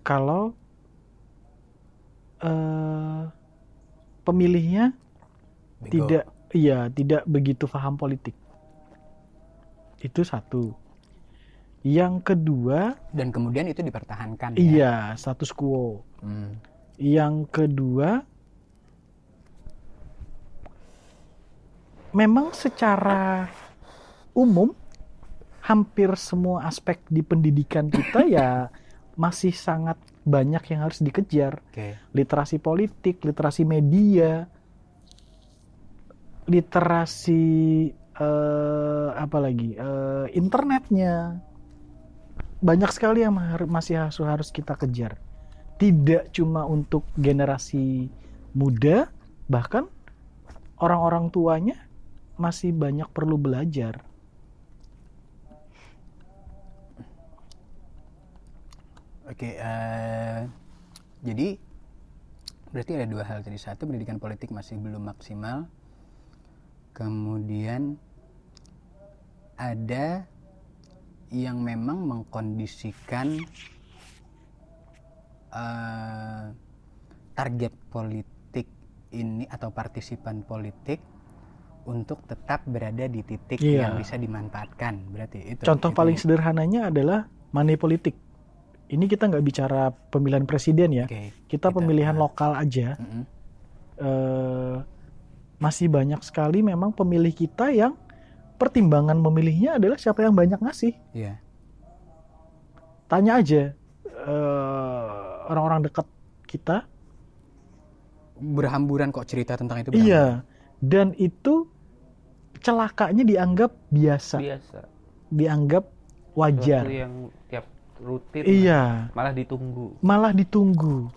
[SPEAKER 2] kalau eh, pemilihnya
[SPEAKER 1] Bego.
[SPEAKER 2] tidak iya tidak begitu paham politik. Itu satu. Yang kedua,
[SPEAKER 1] dan kemudian itu dipertahankan. ya.
[SPEAKER 2] iya status quo.
[SPEAKER 1] Hmm.
[SPEAKER 2] Yang kedua, memang secara umum hampir semua aspek di pendidikan kita ya masih sangat banyak yang harus dikejar.
[SPEAKER 1] Oke.
[SPEAKER 2] Literasi politik, literasi media, literasi eh, apa lagi? eh, internetnya. Banyak sekali yang masih harus harus kita kejar. Tidak cuma untuk generasi muda, bahkan orang-orang tuanya masih banyak perlu belajar.
[SPEAKER 1] Oke, eh, jadi berarti ada dua hal tadi. Satu, pendidikan politik masih belum maksimal. Kemudian ada yang memang mengkondisikan eh, target politik ini atau partisipan politik untuk tetap berada di titik
[SPEAKER 2] Iya.
[SPEAKER 1] yang bisa dimanfaatkan. Berarti itu.
[SPEAKER 2] Contoh
[SPEAKER 1] itu
[SPEAKER 2] paling
[SPEAKER 1] ya.
[SPEAKER 2] sederhananya adalah money politik. Ini kita nggak bicara pemilihan presiden ya,
[SPEAKER 1] Oke.
[SPEAKER 2] kita
[SPEAKER 1] Kita-
[SPEAKER 2] pemilihan
[SPEAKER 1] ah.
[SPEAKER 2] lokal aja.
[SPEAKER 1] Mm-mm.
[SPEAKER 2] eh, masih banyak sekali memang pemilih kita yang pertimbangan memilihnya adalah siapa yang banyak ngasih.
[SPEAKER 1] Iya.
[SPEAKER 2] Tanya aja eh, orang-orang dekat kita.
[SPEAKER 1] berhamburan kok cerita tentang itu.
[SPEAKER 2] Iya. Dan itu celakanya dianggap biasa,
[SPEAKER 3] biasa
[SPEAKER 2] dianggap wajar.
[SPEAKER 3] Sesuatu yang tiap rutin
[SPEAKER 2] Iya.
[SPEAKER 3] malah ditunggu
[SPEAKER 2] Malah ditunggu.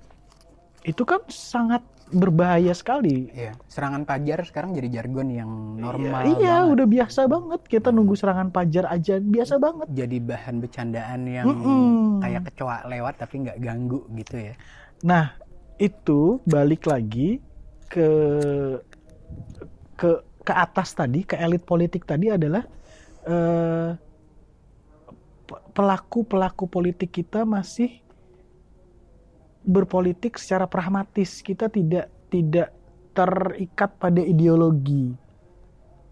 [SPEAKER 2] Itu kan sangat berbahaya sekali.
[SPEAKER 1] Iya. Serangan pajar sekarang jadi jargon yang normal.
[SPEAKER 2] iya, iya,
[SPEAKER 1] banget.
[SPEAKER 2] udah biasa banget kita nunggu serangan pajar aja biasa banget.
[SPEAKER 1] Jadi bahan bercandaan yang
[SPEAKER 2] Mm-mm.
[SPEAKER 1] kayak kecoa lewat tapi nggak ganggu gitu ya.
[SPEAKER 2] Nah, itu balik lagi ke ke ke atas tadi, ke elit politik tadi adalah eh, pe- pelaku-pelaku politik kita masih berpolitik secara pragmatis. Kita tidak tidak terikat pada ideologi.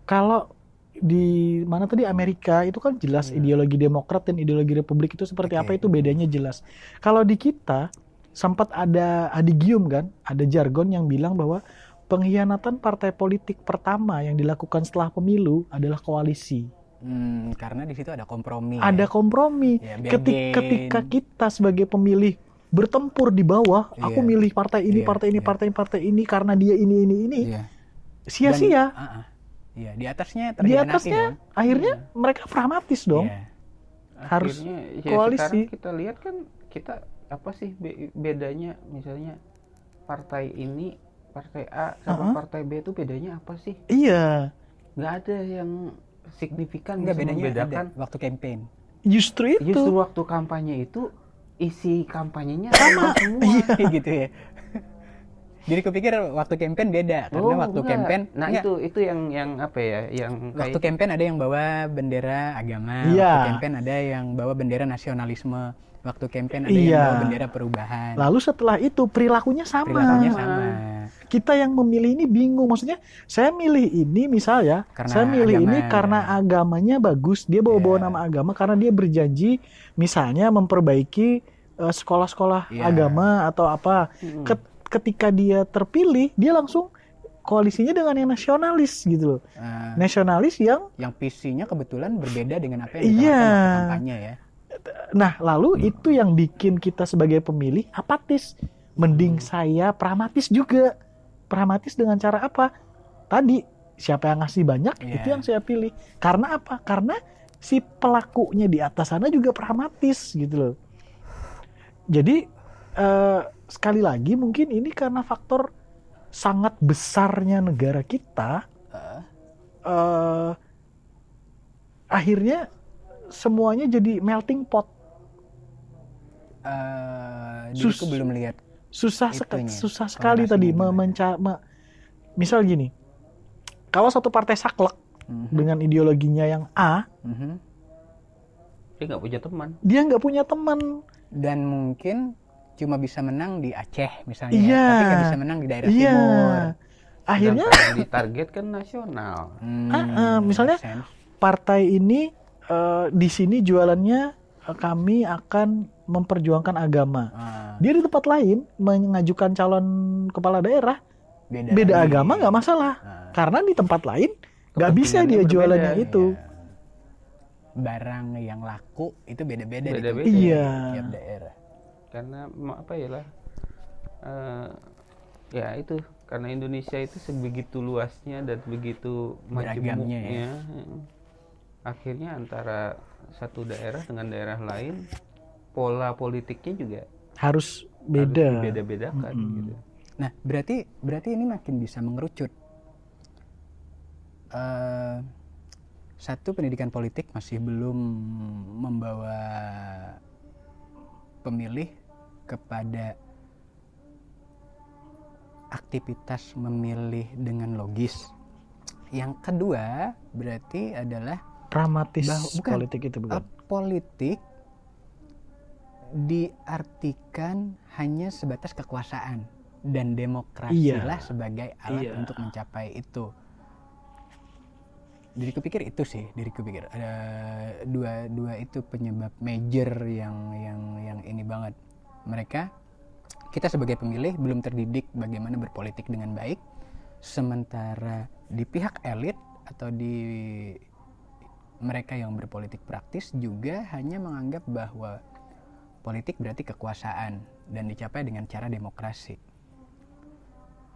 [SPEAKER 2] Kalau di mana tadi Amerika itu kan jelas
[SPEAKER 3] Iya.
[SPEAKER 2] ideologi Demokrat dan ideologi Republik itu seperti
[SPEAKER 1] Oke.
[SPEAKER 2] apa itu bedanya jelas. Kalau di kita sempat ada adigium kan, ada jargon yang bilang bahwa pengkhianatan partai politik pertama yang dilakukan setelah pemilu adalah koalisi.
[SPEAKER 1] Hmm, karena di situ ada kompromi.
[SPEAKER 2] Ada kompromi.
[SPEAKER 1] ya,
[SPEAKER 2] Ketik- ketika kita sebagai pemilih bertempur di bawah, aku
[SPEAKER 1] Iya.
[SPEAKER 2] milih partai ini,
[SPEAKER 1] Iya,
[SPEAKER 2] partai ini,
[SPEAKER 1] iya.
[SPEAKER 2] partai ini, partai ini karena dia ini, ini, ini,
[SPEAKER 1] Iya.
[SPEAKER 2] sia-sia.
[SPEAKER 1] Dan- ah, ah. Iya, di atasnya
[SPEAKER 2] Di atasnya
[SPEAKER 1] dong.
[SPEAKER 2] akhirnya mereka pragmatis dong.
[SPEAKER 1] Iya.
[SPEAKER 2] Harus
[SPEAKER 3] Akhirnya, ya
[SPEAKER 2] koalisi.
[SPEAKER 3] kita lihat kan kita apa sih be- bedanya misalnya partai ini partai A sama
[SPEAKER 2] Uh-uh.
[SPEAKER 3] partai B itu bedanya apa sih
[SPEAKER 2] Iya,
[SPEAKER 3] nggak ada yang signifikan
[SPEAKER 1] Enggak
[SPEAKER 3] bisa
[SPEAKER 1] bedanya
[SPEAKER 3] membedakan
[SPEAKER 1] ada waktu campaign.
[SPEAKER 2] justru itu.
[SPEAKER 3] justru waktu kampanye itu isi kampanyenya sama semua
[SPEAKER 2] Iya.
[SPEAKER 1] gitu ya. Jadi kupikir waktu campaign beda karena
[SPEAKER 3] Oh,
[SPEAKER 1] waktu
[SPEAKER 3] enggak.
[SPEAKER 1] campaign
[SPEAKER 3] nah
[SPEAKER 1] enggak,
[SPEAKER 3] itu itu yang yang apa ya yang
[SPEAKER 1] waktu
[SPEAKER 3] kayak
[SPEAKER 1] campaign ada yang bawa bendera agama,
[SPEAKER 2] Iya.
[SPEAKER 1] waktu campaign ada yang bawa bendera nasionalisme, waktu campaign ada yang
[SPEAKER 2] Iya.
[SPEAKER 1] bawa bendera perubahan.
[SPEAKER 2] Lalu setelah itu perilakunya sama.
[SPEAKER 1] Perilakunya sama.
[SPEAKER 2] Kita yang memilih ini bingung. Maksudnya saya milih ini misal ya,
[SPEAKER 1] Karena
[SPEAKER 2] saya milih
[SPEAKER 1] agama.
[SPEAKER 2] ini karena agamanya bagus. Dia bawa-bawa
[SPEAKER 1] Iya.
[SPEAKER 2] nama agama karena dia berjanji misalnya memperbaiki eh, sekolah-sekolah
[SPEAKER 1] Iya.
[SPEAKER 2] agama atau apa. Ket- ketika dia terpilih, dia langsung koalisinya dengan yang nasionalis gitu loh.
[SPEAKER 1] Eh,
[SPEAKER 2] Nasionalis yang
[SPEAKER 1] yang visinya kebetulan berbeda dengan apa yang
[SPEAKER 2] Iya.
[SPEAKER 1] ditawarkan waktu kampanye ya.
[SPEAKER 2] Nah, lalu itu yang bikin kita sebagai pemilih apatis. Mending
[SPEAKER 1] Hmm.
[SPEAKER 2] saya pragmatis juga. Pragmatis dengan cara apa? Tadi, siapa yang ngasih banyak,
[SPEAKER 1] Iya.
[SPEAKER 2] itu yang saya pilih. Karena apa? Karena si pelakunya di atas sana juga pragmatis gitu loh. Jadi, eh, sekali lagi mungkin ini karena faktor sangat besarnya negara kita,
[SPEAKER 1] Eh,
[SPEAKER 2] eh, akhirnya semuanya jadi melting pot.
[SPEAKER 1] eh,
[SPEAKER 2] Sus-
[SPEAKER 1] belum lihat.
[SPEAKER 2] susah sekali susah sekali tadi
[SPEAKER 1] gimana?
[SPEAKER 2] memenca me- misal gini kalau satu partai saklek
[SPEAKER 1] Mhm,
[SPEAKER 2] dengan ideologinya yang A
[SPEAKER 1] mhm.
[SPEAKER 3] dia nggak punya teman
[SPEAKER 2] dia nggak punya teman
[SPEAKER 1] Dan mungkin cuma bisa menang di Aceh misalnya,
[SPEAKER 2] Iya.
[SPEAKER 1] tapi nggak bisa menang di daerah
[SPEAKER 2] iya
[SPEAKER 1] timur.
[SPEAKER 2] akhirnya
[SPEAKER 3] Sedangkan di target kan nasional
[SPEAKER 1] Hmm,
[SPEAKER 2] Ah, ah, misalnya
[SPEAKER 1] sense.
[SPEAKER 2] partai ini eh, di sini jualannya eh, kami akan memperjuangkan agama
[SPEAKER 1] Ah,
[SPEAKER 2] dia di tempat lain mengajukan calon kepala daerah
[SPEAKER 1] beda,
[SPEAKER 2] beda agama nggak masalah
[SPEAKER 1] Ah,
[SPEAKER 2] karena di tempat lain nggak bisa dia
[SPEAKER 3] berbeda.
[SPEAKER 2] jualannya itu
[SPEAKER 1] iya. barang yang laku itu beda-beda di
[SPEAKER 3] Beda-beda.
[SPEAKER 1] tiap-
[SPEAKER 2] Iya.
[SPEAKER 1] tiap daerah.
[SPEAKER 3] karena apa ya lah eh, ya itu karena Indonesia itu sebegitu luasnya dan begitu
[SPEAKER 1] Beragamnya ya.
[SPEAKER 3] Akhirnya antara satu daerah dengan daerah lain pola politiknya juga
[SPEAKER 2] harus beda.
[SPEAKER 3] beda bedakan
[SPEAKER 2] Mm-mm.
[SPEAKER 3] gitu
[SPEAKER 1] Nah, berarti berarti ini makin bisa mengerucut. Eh, satu pendidikan politik masih belum membawa pemilih kepada aktivitas memilih dengan logis. Yang kedua berarti adalah
[SPEAKER 2] Pragmatis
[SPEAKER 1] Bah- bukan.
[SPEAKER 2] politik itu bukan.
[SPEAKER 1] politik diartikan hanya sebatas kekuasaan dan demokrasilah sebagai alat
[SPEAKER 2] Iya.
[SPEAKER 1] untuk mencapai itu. Diriku pikir itu sih, diriku pikir ada dua dua itu penyebab major yang yang yang ini banget. Mereka kita sebagai pemilih belum terdidik bagaimana berpolitik dengan baik, sementara di pihak elit atau di mereka yang berpolitik praktis juga hanya menganggap bahwa politik berarti kekuasaan dan dicapai dengan cara demokrasi.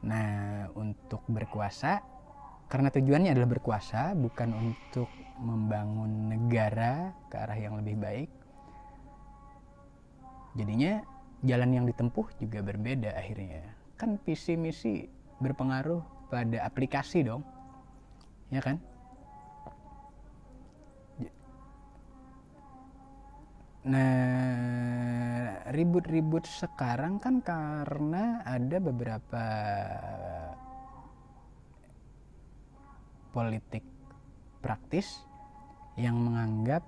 [SPEAKER 1] Nah, untuk berkuasa karena tujuannya adalah berkuasa bukan untuk membangun negara ke arah yang lebih baik. Jadinya jalan yang ditempuh juga berbeda akhirnya. Kan visi misi berpengaruh pada aplikasi dong. Ya kan? Nah, ribut-ribut sekarang kan karena ada beberapa politik praktis yang menganggap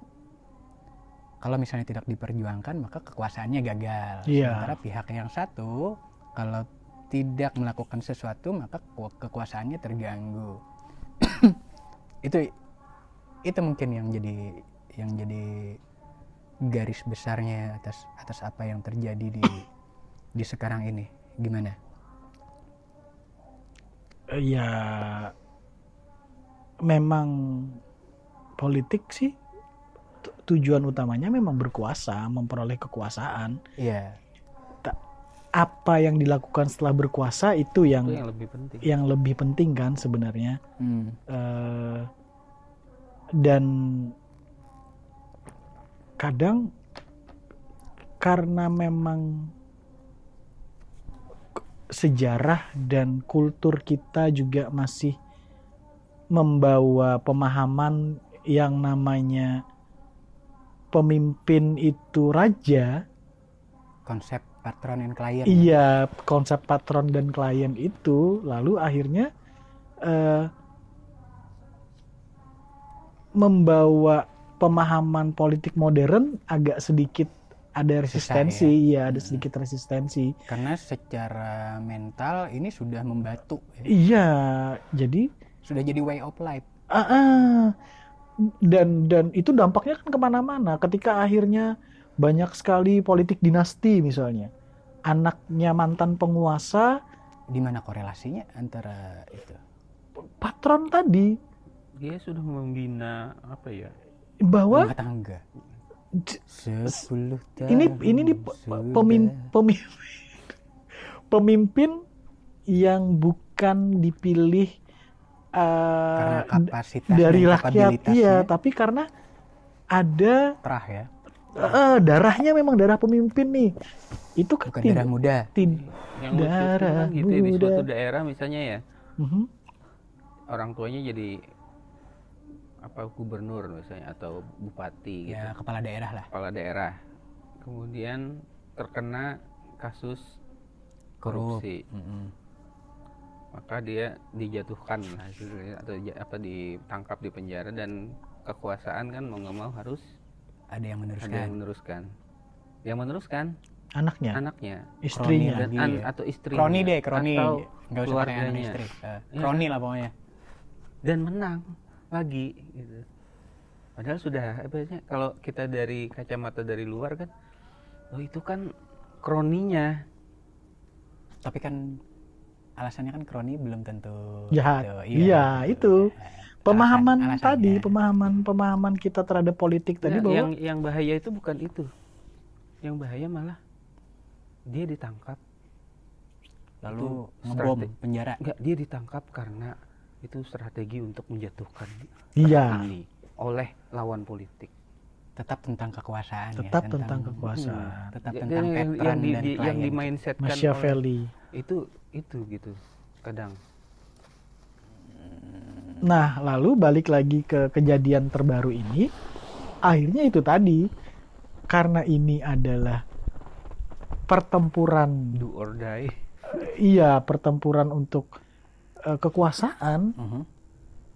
[SPEAKER 1] kalau misalnya tidak diperjuangkan maka kekuasaannya gagal.
[SPEAKER 2] Iya.
[SPEAKER 1] Sementara pihak yang satu kalau tidak melakukan sesuatu maka keku- kekuasaannya terganggu. itu itu mungkin yang jadi yang jadi garis besarnya atas atas apa yang terjadi di di sekarang ini gimana
[SPEAKER 2] Eh, Ya memang politik sih tu- tujuan utamanya memang berkuasa, memperoleh kekuasaan.
[SPEAKER 1] iya
[SPEAKER 2] Apa yang dilakukan setelah berkuasa itu yang
[SPEAKER 3] itu yang lebih penting
[SPEAKER 2] yang lebih penting kan sebenarnya.
[SPEAKER 1] hmm.
[SPEAKER 2] Eh, dan kadang karena memang sejarah dan kultur kita juga masih membawa pemahaman yang namanya pemimpin itu raja.
[SPEAKER 1] Konsep patron and klien.
[SPEAKER 2] Iya, konsep patron dan klien itu lalu akhirnya eh, membawa pemahaman politik modern agak sedikit ada resistensi, ya ada sedikit resistensi.
[SPEAKER 1] karena secara mental ini sudah membatu ya.
[SPEAKER 2] Iya, jadi
[SPEAKER 1] sudah jadi way of life
[SPEAKER 2] ah, ah. dan dan itu dampaknya kan ke mana-mana. Ketika akhirnya banyak sekali politik dinasti misalnya, anaknya mantan penguasa,
[SPEAKER 1] di mana korelasinya antara itu
[SPEAKER 2] patron tadi
[SPEAKER 3] dia sudah membina apa ya
[SPEAKER 2] bahwa
[SPEAKER 1] rumah tangga. Sepuluh tahun
[SPEAKER 2] ini ini nih
[SPEAKER 1] sudah.
[SPEAKER 2] pemimpin pemimpin pemimpin yang bukan dipilih
[SPEAKER 1] karena
[SPEAKER 2] uh,
[SPEAKER 1] kapasitas
[SPEAKER 2] dari rakyat. Iya tapi karena ada
[SPEAKER 1] terah ya.
[SPEAKER 2] Eh, darahnya memang darah pemimpin nih. Itu kan
[SPEAKER 1] bukan darah muda.
[SPEAKER 2] tid-
[SPEAKER 3] yang
[SPEAKER 2] Darah
[SPEAKER 3] kan gitu ya, di
[SPEAKER 2] muda.
[SPEAKER 3] suatu daerah misalnya ya.
[SPEAKER 2] Mhm.
[SPEAKER 3] orang tuanya jadi apa gubernur misalnya atau bupati gitu?
[SPEAKER 1] ya kepala daerah lah.
[SPEAKER 3] Kepala daerah. Kemudian terkena kasus
[SPEAKER 1] Korup.
[SPEAKER 3] korupsi.
[SPEAKER 1] Mm-mm.
[SPEAKER 3] maka dia dijatuhkan lah hasilnya, atau apa ditangkap di penjara dan kekuasaan kan mau nggak mau harus
[SPEAKER 1] ada yang
[SPEAKER 3] ada
[SPEAKER 1] meneruskan
[SPEAKER 3] yang meneruskan. Yang meneruskan?
[SPEAKER 2] Anaknya?
[SPEAKER 3] Anaknya.
[SPEAKER 2] Istrinya.
[SPEAKER 3] Dan an-
[SPEAKER 1] ya.
[SPEAKER 3] atau istri
[SPEAKER 1] kroni deh kroni.
[SPEAKER 3] Atau
[SPEAKER 1] nggak usah istri. Eh,
[SPEAKER 3] Iya.
[SPEAKER 1] kroni lah pokoknya.
[SPEAKER 3] Dan menang lagi gitu padahal sudah apa sih kalau kita dari kacamata dari luar kan oh itu kan kroninya
[SPEAKER 1] tapi kan alasannya kan kroni belum tentu
[SPEAKER 2] Jahat.
[SPEAKER 1] itu.
[SPEAKER 2] Iya, itu. pemahaman
[SPEAKER 1] alasan-
[SPEAKER 2] tadi, pemahaman pemahaman kita terhadap politik tadi
[SPEAKER 3] Nah,
[SPEAKER 2] bahwa
[SPEAKER 3] yang yang bahaya itu bukan itu. Yang bahaya malah dia ditangkap.
[SPEAKER 1] lalu ngebom penjara
[SPEAKER 3] Enggak, dia ditangkap karena itu strategi untuk menjatuhkan
[SPEAKER 2] iya,
[SPEAKER 3] ini oleh lawan politik.
[SPEAKER 1] tetap tentang kekuasaan ya,
[SPEAKER 2] tetap tentang kekuasaan.
[SPEAKER 1] tetap
[SPEAKER 3] Jadi
[SPEAKER 1] tentang
[SPEAKER 3] yang, yang di,
[SPEAKER 1] dan
[SPEAKER 3] di- yang di mindsetkan oleh-
[SPEAKER 2] Machiavelli.
[SPEAKER 3] itu itu gitu kadang
[SPEAKER 2] Nah, lalu balik lagi ke kejadian terbaru ini, akhirnya itu tadi karena ini adalah pertempuran,
[SPEAKER 3] do or die
[SPEAKER 2] iya pertempuran untuk eh, kekuasaan,
[SPEAKER 1] Mhm.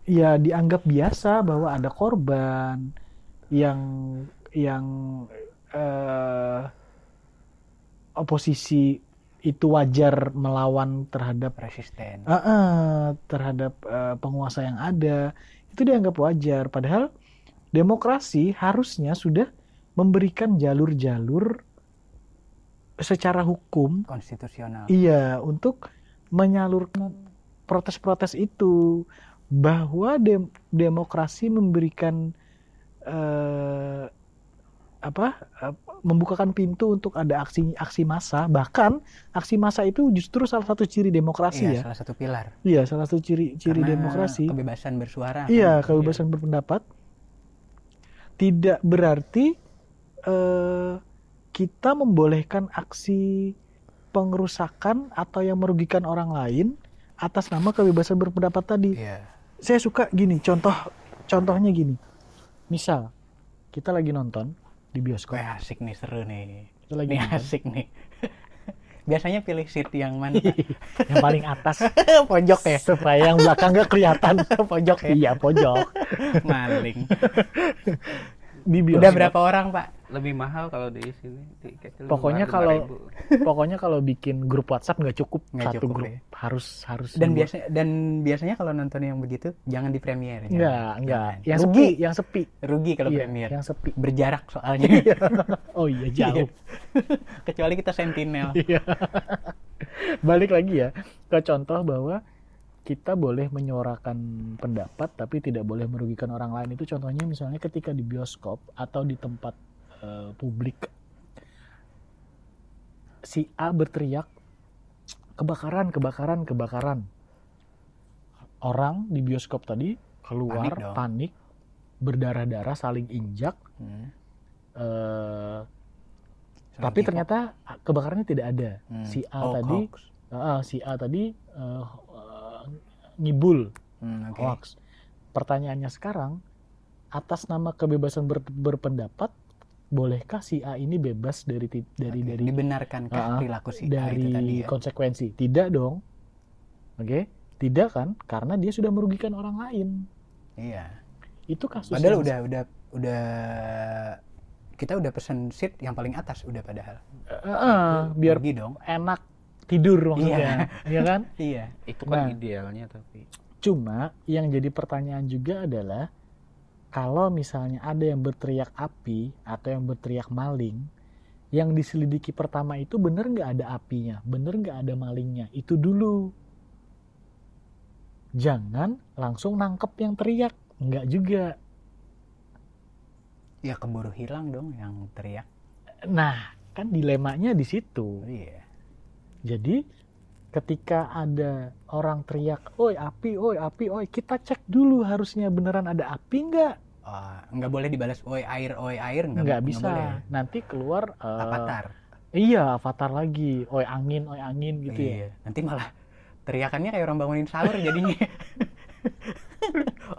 [SPEAKER 2] ya dianggap biasa bahwa ada korban yang yang eh, oposisi itu wajar melawan terhadap
[SPEAKER 1] resisten.
[SPEAKER 2] Ah, ah, terhadap eh, penguasa yang ada. Itu dianggap wajar. Padahal demokrasi harusnya sudah memberikan jalur-jalur secara hukum
[SPEAKER 1] konstitusional.
[SPEAKER 2] Iya untuk menyalurkan protes-protes itu bahwa dem- demokrasi memberikan eh, apa eh, membukakan pintu untuk ada aksi aksi massa. Bahkan aksi massa itu justru salah satu ciri demokrasi
[SPEAKER 1] iya
[SPEAKER 2] ya.
[SPEAKER 1] salah satu pilar.
[SPEAKER 2] Iya, salah satu ciri ciri
[SPEAKER 1] Karena
[SPEAKER 2] demokrasi.
[SPEAKER 1] kebebasan bersuara
[SPEAKER 2] Iya,
[SPEAKER 1] kan.
[SPEAKER 2] kebebasan berpendapat. Tidak berarti eh, kita membolehkan aksi pengerusakan atau yang merugikan orang lain atas nama kebebasan berpendapat tadi.
[SPEAKER 1] iya
[SPEAKER 2] Saya suka gini, contoh contohnya gini. Misal kita lagi nonton di bioskop.
[SPEAKER 1] Wah, asik nih seru nih
[SPEAKER 2] Kita lagi nonton.
[SPEAKER 1] asik nih biasanya pilih seat yang mana Pak?
[SPEAKER 2] yang paling atas
[SPEAKER 1] pojok ya
[SPEAKER 2] supaya yang belakang nggak kelihatan.
[SPEAKER 1] pojok ya
[SPEAKER 2] iya, pojok.
[SPEAKER 1] maling
[SPEAKER 2] Di bioskop.
[SPEAKER 1] udah berapa orang pak
[SPEAKER 3] lebih mahal kalau di sini lebih
[SPEAKER 2] Pokoknya kalau
[SPEAKER 3] 5.000.
[SPEAKER 2] pokoknya kalau bikin grup WhatsApp nggak cukup
[SPEAKER 1] Nggak
[SPEAKER 2] satu
[SPEAKER 1] cukup,
[SPEAKER 2] grup
[SPEAKER 1] ya.
[SPEAKER 2] harus harus
[SPEAKER 1] dan
[SPEAKER 2] dua.
[SPEAKER 1] biasanya dan biasanya kalau nonton yang begitu jangan di premier jangan.
[SPEAKER 2] enggak enggak yang
[SPEAKER 1] rugi
[SPEAKER 2] sepi yang sepi
[SPEAKER 1] rugi kalau
[SPEAKER 2] Iya,
[SPEAKER 1] premier
[SPEAKER 2] yang sepi
[SPEAKER 1] berjarak soalnya
[SPEAKER 2] oh iya jauh
[SPEAKER 1] kecuali kita sentinel
[SPEAKER 2] Iya. balik lagi ya ke contoh bahwa kita boleh menyuarakan pendapat tapi tidak boleh merugikan orang lain itu contohnya misalnya ketika di bioskop atau di tempat eh, publik si A berteriak kebakaran kebakaran kebakaran orang di bioskop tadi keluar
[SPEAKER 1] Panik dong.
[SPEAKER 2] panik berdarah-darah saling injak
[SPEAKER 1] Hmm. Saling
[SPEAKER 2] tapi ternyata kebakarannya tidak ada
[SPEAKER 1] Hmm.
[SPEAKER 2] si A
[SPEAKER 1] Hoax,
[SPEAKER 2] tadi
[SPEAKER 1] hoax.
[SPEAKER 2] Ah, si A tadi eh, ngibul
[SPEAKER 1] Hmm, oke.
[SPEAKER 2] hoax. Pertanyaannya sekarang, atas nama kebebasan ber- berpendapat, bolehkah si A ini bebas dari dari
[SPEAKER 1] Oke,
[SPEAKER 2] dari
[SPEAKER 1] dibenarkankah
[SPEAKER 2] Ah,
[SPEAKER 1] perilaku si A
[SPEAKER 2] dari
[SPEAKER 1] itu tadi ya?
[SPEAKER 2] konsekuensi? Tidak dong. Oke, tidak kan? Karena dia sudah merugikan orang lain.
[SPEAKER 1] Iya.
[SPEAKER 2] Itu kasus
[SPEAKER 1] Padahal
[SPEAKER 2] yang-
[SPEAKER 1] udah udah udah kita udah pesen seat yang paling atas udah padahal.
[SPEAKER 2] Eh, eh, biar
[SPEAKER 1] dong.
[SPEAKER 2] enak tidur maksudnya, ya kan?
[SPEAKER 1] Iya.
[SPEAKER 3] itu kan
[SPEAKER 2] Nah.
[SPEAKER 3] idealnya tapi
[SPEAKER 2] Cuma yang jadi pertanyaan juga adalah kalau misalnya ada yang berteriak api atau yang berteriak maling, yang diselidiki pertama itu bener nggak ada apinya, bener nggak ada malingnya, itu dulu. Jangan langsung nangkep yang teriak, nggak juga.
[SPEAKER 1] Ya keburu hilang dong yang teriak.
[SPEAKER 2] Nah, kan dilemanya di situ.
[SPEAKER 1] Iya.
[SPEAKER 2] Jadi ketika ada orang teriak, "Oi, api, oi, api, oi," kita cek dulu harusnya beneran ada api nggak?
[SPEAKER 1] Oh, nggak boleh dibalas oi air oi air nggak
[SPEAKER 2] nggak
[SPEAKER 1] nggak
[SPEAKER 2] bisa
[SPEAKER 1] boleh.
[SPEAKER 2] nanti keluar eh,
[SPEAKER 1] Avatar.
[SPEAKER 2] iya avatar lagi oi angin oi angin gitu ya
[SPEAKER 1] Iya. Nanti malah teriakannya kayak orang bangunin sahur jadinya.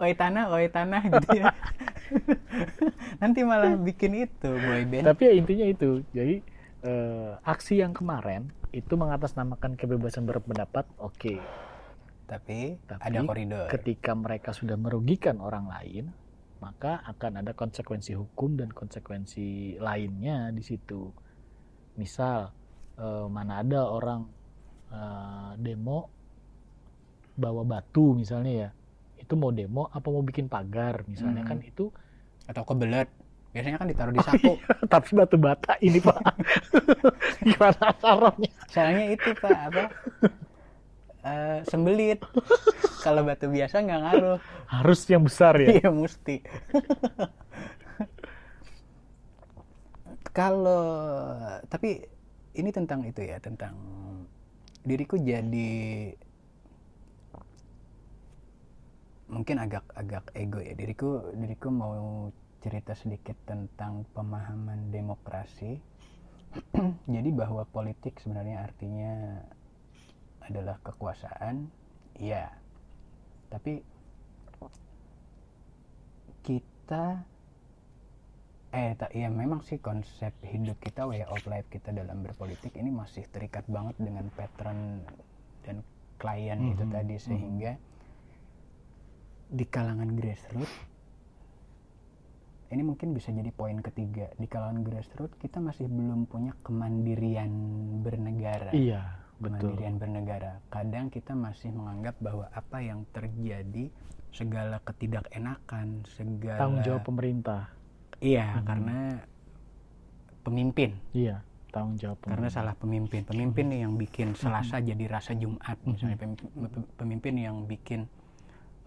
[SPEAKER 1] oi tanah, oi tanah gitu ya. Nanti malah bikin itu boy band.
[SPEAKER 2] tapi ya intinya itu jadi eh, aksi yang kemarin itu mengatasnamakan kebebasan berpendapat oke
[SPEAKER 1] Tapi,
[SPEAKER 2] Tapi
[SPEAKER 1] ada koridor.
[SPEAKER 2] ketika mereka sudah merugikan orang lain maka akan ada konsekuensi hukum dan konsekuensi lainnya di situ misal eh, mana ada orang eh, demo bawa batu misalnya ya itu mau demo apa mau bikin pagar misalnya
[SPEAKER 1] Hmm.
[SPEAKER 2] kan itu
[SPEAKER 1] Atau kebelet. Biasanya kan ditaruh di saku.
[SPEAKER 2] tapi batu bata ini pak gimana caranya
[SPEAKER 1] Soalnya itu Pak apa? eh, sembelit. Kalau batu biasa nggak ngaruh.
[SPEAKER 2] Harus yang besar ya.
[SPEAKER 1] Iya mesti. Kalau tapi ini tentang itu ya tentang diriku jadi mungkin agak agak ego ya diriku diriku mau cerita sedikit tentang pemahaman demokrasi. Jadi bahwa politik sebenarnya artinya adalah kekuasaan iya. Tapi kita eh tak ya memang sih konsep hidup kita way of life kita dalam berpolitik ini masih terikat banget dengan pattern dan klien itu
[SPEAKER 2] Mhm,
[SPEAKER 1] tadi
[SPEAKER 2] mhm.
[SPEAKER 1] sehingga di kalangan grassroots ini mungkin bisa jadi poin ketiga di kalangan grassroots kita masih belum punya kemandirian bernegara
[SPEAKER 2] Iya, betul.
[SPEAKER 1] kemandirian bernegara. Kadang kita masih menganggap bahwa apa yang terjadi segala ketidakenakan, segala
[SPEAKER 2] Tanggung jawab pemerintah.
[SPEAKER 1] Iya,
[SPEAKER 2] Hmm.
[SPEAKER 1] karena pemimpin,
[SPEAKER 2] Iya, tanggung jawab
[SPEAKER 1] karena
[SPEAKER 2] pemerintah.
[SPEAKER 1] salah pemimpin. Pemimpin nih yang bikin Selasa
[SPEAKER 2] Hmm.
[SPEAKER 1] jadi rasa Jumat, misalnya pemimpin, pemimpin yang bikin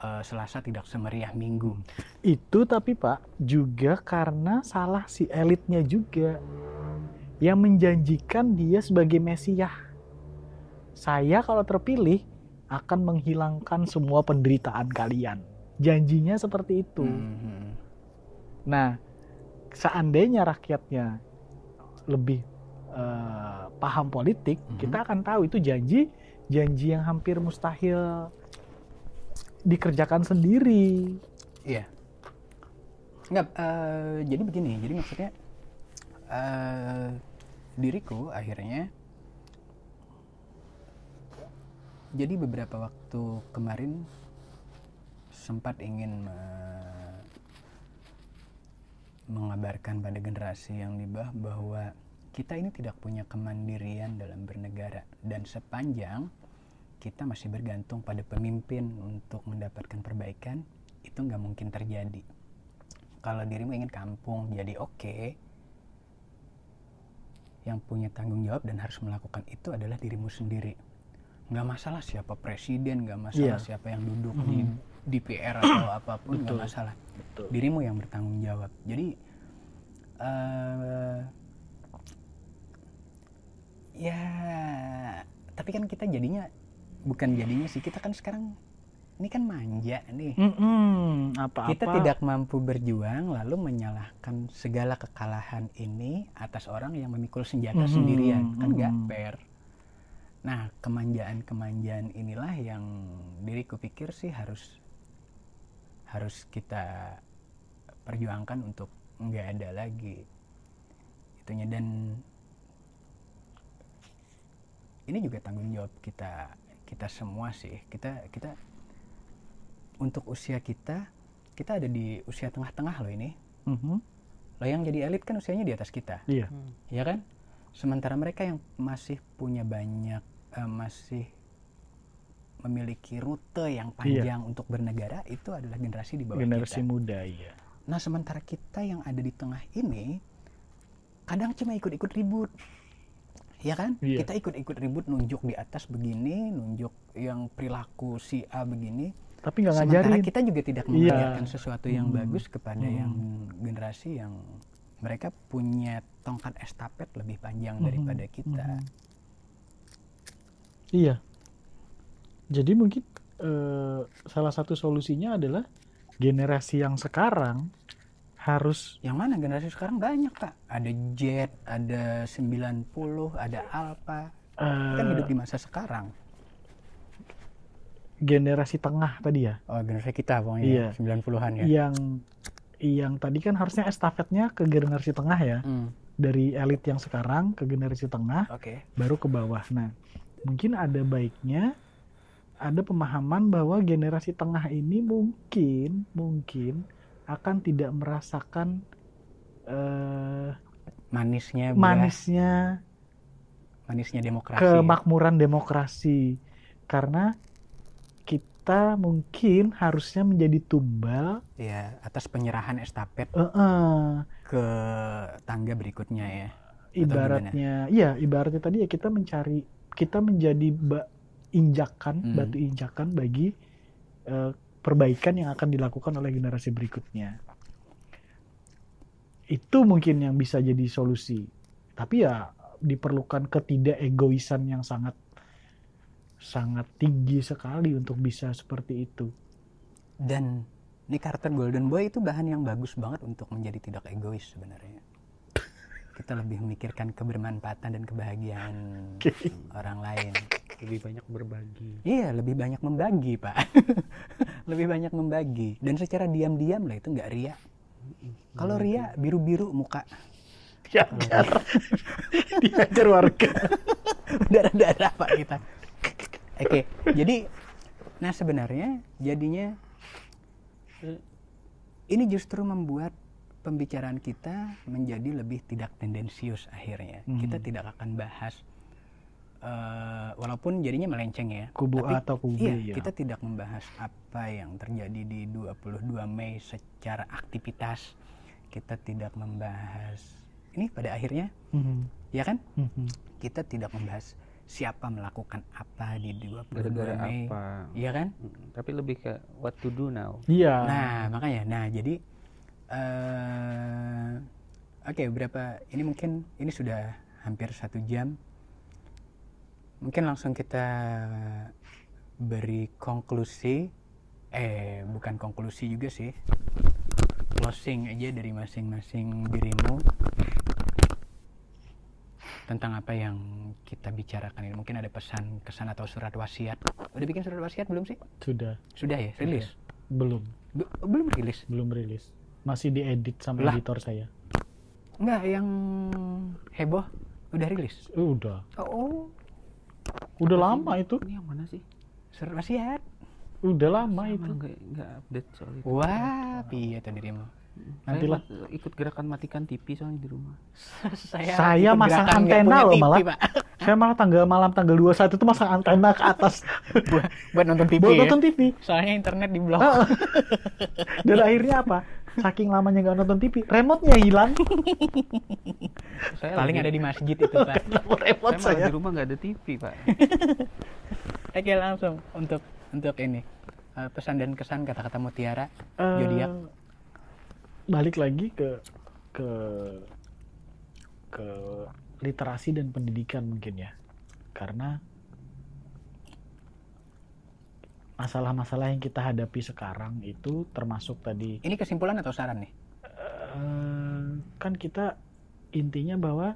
[SPEAKER 1] eh, Selasa tidak semeriah Minggu.
[SPEAKER 2] Itu tapi Pak juga karena salah si elitnya juga yang menjanjikan dia sebagai mesiah. Saya kalau terpilih akan menghilangkan semua penderitaan kalian. Janjinya seperti itu.
[SPEAKER 1] Mhm.
[SPEAKER 2] Nah, seandainya rakyatnya lebih eh, paham politik,
[SPEAKER 1] Mhm.
[SPEAKER 2] kita akan tahu itu janji janji yang hampir mustahil dikerjakan sendiri.
[SPEAKER 1] Iya. Enggak, eh, jadi begini, jadi maksudnya eh diriku akhirnya jadi beberapa waktu kemarin sempat ingin me- mengabarkan pada generasi yang di bawah bahwa kita ini tidak punya kemandirian dalam bernegara dan sepanjang kita masih bergantung pada pemimpin untuk mendapatkan perbaikan itu nggak mungkin terjadi kalau dirimu ingin kampung jadi oke yang punya tanggung jawab dan harus melakukan itu adalah dirimu sendiri nggak masalah siapa presiden nggak masalah
[SPEAKER 2] Iya.
[SPEAKER 1] siapa yang duduk
[SPEAKER 2] Mhm.
[SPEAKER 1] di DPR atau apa pun
[SPEAKER 2] nggak
[SPEAKER 1] masalah
[SPEAKER 2] Betul.
[SPEAKER 1] dirimu yang bertanggung jawab jadi eh ya tapi kan kita jadinya bukan jadinya sih kita kan sekarang ini kan manja nih
[SPEAKER 2] Mm-mm, apa-apa.
[SPEAKER 1] kita tidak mampu berjuang lalu menyalahkan segala kekalahan ini atas orang yang memikul senjata
[SPEAKER 2] Mhm,
[SPEAKER 1] sendirian kan nggak
[SPEAKER 2] mhm.
[SPEAKER 1] fair nah kemanjaan-kemanjaan inilah yang diriku pikir sih harus harus kita perjuangkan untuk nggak ada lagi itunya dan ini juga tanggung jawab kita kita semua sih. Kita kita untuk usia kita kita ada di usia tengah-tengah loh ini.
[SPEAKER 2] Mhm,
[SPEAKER 1] loh yang jadi elit kan usianya di atas kita.
[SPEAKER 2] Iya.
[SPEAKER 1] ya kan? Sementara mereka yang masih punya banyak eh, masih memiliki rute yang panjang untuk bernegara itu adalah generasi di bawah
[SPEAKER 2] Generasi
[SPEAKER 1] kita.
[SPEAKER 2] muda iya.
[SPEAKER 1] nah sementara kita yang ada di tengah ini kadang cuma ikut-ikut ribut ya kan
[SPEAKER 2] Iya.
[SPEAKER 1] kita ikut-ikut ribut nunjuk di atas begini nunjuk yang perilaku si A begini
[SPEAKER 2] Tapi nggak
[SPEAKER 1] sementara
[SPEAKER 2] ngajarin.
[SPEAKER 1] kita juga tidak
[SPEAKER 2] Iya.
[SPEAKER 1] mengajarkan sesuatu yang
[SPEAKER 2] Hmm.
[SPEAKER 1] bagus kepada
[SPEAKER 2] Hmm.
[SPEAKER 1] yang generasi yang mereka punya tongkat estafet lebih panjang
[SPEAKER 2] Mhm,
[SPEAKER 1] daripada kita
[SPEAKER 2] mhm. Iya. Jadi mungkin eh, salah satu solusinya adalah generasi yang sekarang harus.
[SPEAKER 1] Yang mana? Generasi sekarang banyak pak ada jet ada 90 ada alpha. Kan
[SPEAKER 2] eh,
[SPEAKER 1] hidup di masa sekarang.
[SPEAKER 2] Generasi tengah tadi ya,
[SPEAKER 1] oh generasi kita pokoknya
[SPEAKER 2] Iya.
[SPEAKER 1] 90-an ya.
[SPEAKER 2] Yang yang tadi kan harusnya estafetnya ke generasi tengah ya,
[SPEAKER 1] Hmm,
[SPEAKER 2] dari elit yang sekarang ke generasi tengah
[SPEAKER 1] oke.
[SPEAKER 2] baru ke bawah. Nah, mungkin ada baiknya ada pemahaman bahwa generasi tengah ini mungkin mungkin akan tidak merasakan eh,
[SPEAKER 1] manisnya
[SPEAKER 2] manisnya
[SPEAKER 1] manisnya demokrasi.
[SPEAKER 2] kemakmuran demokrasi. Karena kita mungkin harusnya menjadi tumbal
[SPEAKER 1] ya atas penyerahan estafet
[SPEAKER 2] eh, eh,
[SPEAKER 1] ke tangga berikutnya ya.
[SPEAKER 2] Ibaratnya iya ibaratnya tadi ya kita mencari kita menjadi ba- injakan,
[SPEAKER 1] Hmm.
[SPEAKER 2] batu injakan bagi eh, perbaikan yang akan dilakukan oleh generasi berikutnya. Itu mungkin yang bisa jadi solusi. Tapi ya diperlukan ketidakegoisan yang sangat sangat tinggi sekali untuk bisa seperti itu.
[SPEAKER 1] Dan ini karakter Golden Boy itu bahan yang bagus banget untuk menjadi tidak egois sebenarnya. Kita lebih memikirkan kebermanfaatan dan kebahagiaan orang lain.
[SPEAKER 3] lebih banyak berbagi
[SPEAKER 1] Iya, lebih banyak membagi, Pak. Lebih banyak membagi. Dan secara diam-diam lah itu nggak ria. Kalau ria biru-biru muka,
[SPEAKER 2] Diajar, diajar warga.
[SPEAKER 1] darah-darah Pak kita. Oke, jadi nah sebenarnya jadinya ini justru membuat pembicaraan kita menjadi lebih tidak tendensius akhirnya.
[SPEAKER 2] Hmm.
[SPEAKER 1] Kita tidak akan bahas eh, walaupun jadinya melenceng ya.
[SPEAKER 2] Kubu A
[SPEAKER 1] Tapi,
[SPEAKER 2] atau kubu B,
[SPEAKER 1] iya,
[SPEAKER 2] ya.
[SPEAKER 1] kita tidak membahas apa yang terjadi di 22 Mei secara aktivitas. Kita tidak membahas ini pada akhirnya
[SPEAKER 2] Mhm,
[SPEAKER 1] ya kan?
[SPEAKER 2] mhm.
[SPEAKER 1] kita tidak membahas siapa melakukan apa di 22
[SPEAKER 3] gara-gara
[SPEAKER 1] Mei.
[SPEAKER 3] apa
[SPEAKER 1] Iya kan?
[SPEAKER 3] Mm, tapi lebih ke what to do now
[SPEAKER 2] Iya.
[SPEAKER 1] Nah, makanya nah jadi eh oke berapa ini mungkin ini sudah hampir satu jam. Mungkin langsung kita beri konklusi eh bukan konklusi juga sih. Closing aja dari masing-masing dirimu tentang apa yang kita bicarakan ini. Mungkin ada pesan, kesan atau surat wasiat. Udah bikin surat wasiat belum sih?
[SPEAKER 2] Sudah.
[SPEAKER 1] Sudah ya, rilis.
[SPEAKER 2] Belum.
[SPEAKER 1] Be- belum rilis.
[SPEAKER 2] Belum rilis. Masih diedit sama
[SPEAKER 1] Lah.
[SPEAKER 2] editor saya.
[SPEAKER 1] Enggak, yang heboh udah rilis.
[SPEAKER 2] Udah.
[SPEAKER 1] Oh,
[SPEAKER 2] Udah lama itu.
[SPEAKER 3] ini yang mana sih
[SPEAKER 1] surat wasiat.
[SPEAKER 2] Udah lama
[SPEAKER 3] Saya
[SPEAKER 2] itu.
[SPEAKER 3] malah nggak nggak update soal itu
[SPEAKER 1] Wah, piye tuh dirimu?
[SPEAKER 2] Nantilah.
[SPEAKER 3] Saya ma- ikut gerakan matikan TV soalnya di rumah
[SPEAKER 1] saya
[SPEAKER 2] Saya masang antena loh
[SPEAKER 1] TV,
[SPEAKER 2] malah.
[SPEAKER 1] Pak.
[SPEAKER 2] Saya malah tanggal malam tanggal 21 itu masang antena ke atas
[SPEAKER 1] buat, buat nonton TV
[SPEAKER 2] buat
[SPEAKER 1] ya.
[SPEAKER 2] nonton TV.
[SPEAKER 1] Soalnya internet di blok.
[SPEAKER 2] Dan akhirnya apa? Saking lamanya nggak nonton TV, remote-nya hilang.
[SPEAKER 3] saya
[SPEAKER 1] Paling
[SPEAKER 3] lagi-
[SPEAKER 1] ada di masjid itu, Pak.
[SPEAKER 2] remote
[SPEAKER 3] saya
[SPEAKER 2] saya.
[SPEAKER 3] di rumah nggak ada TV pak
[SPEAKER 1] Oke, langsung untuk untuk ini. eh, pesan dan kesan kata-kata mutiara zodiak.
[SPEAKER 2] balik lagi ke ke ke literasi dan pendidikan mungkin ya karena masalah-masalah yang kita hadapi sekarang itu termasuk tadi
[SPEAKER 1] Ini kesimpulan atau saran nih?
[SPEAKER 2] eh, kan kita intinya bahwa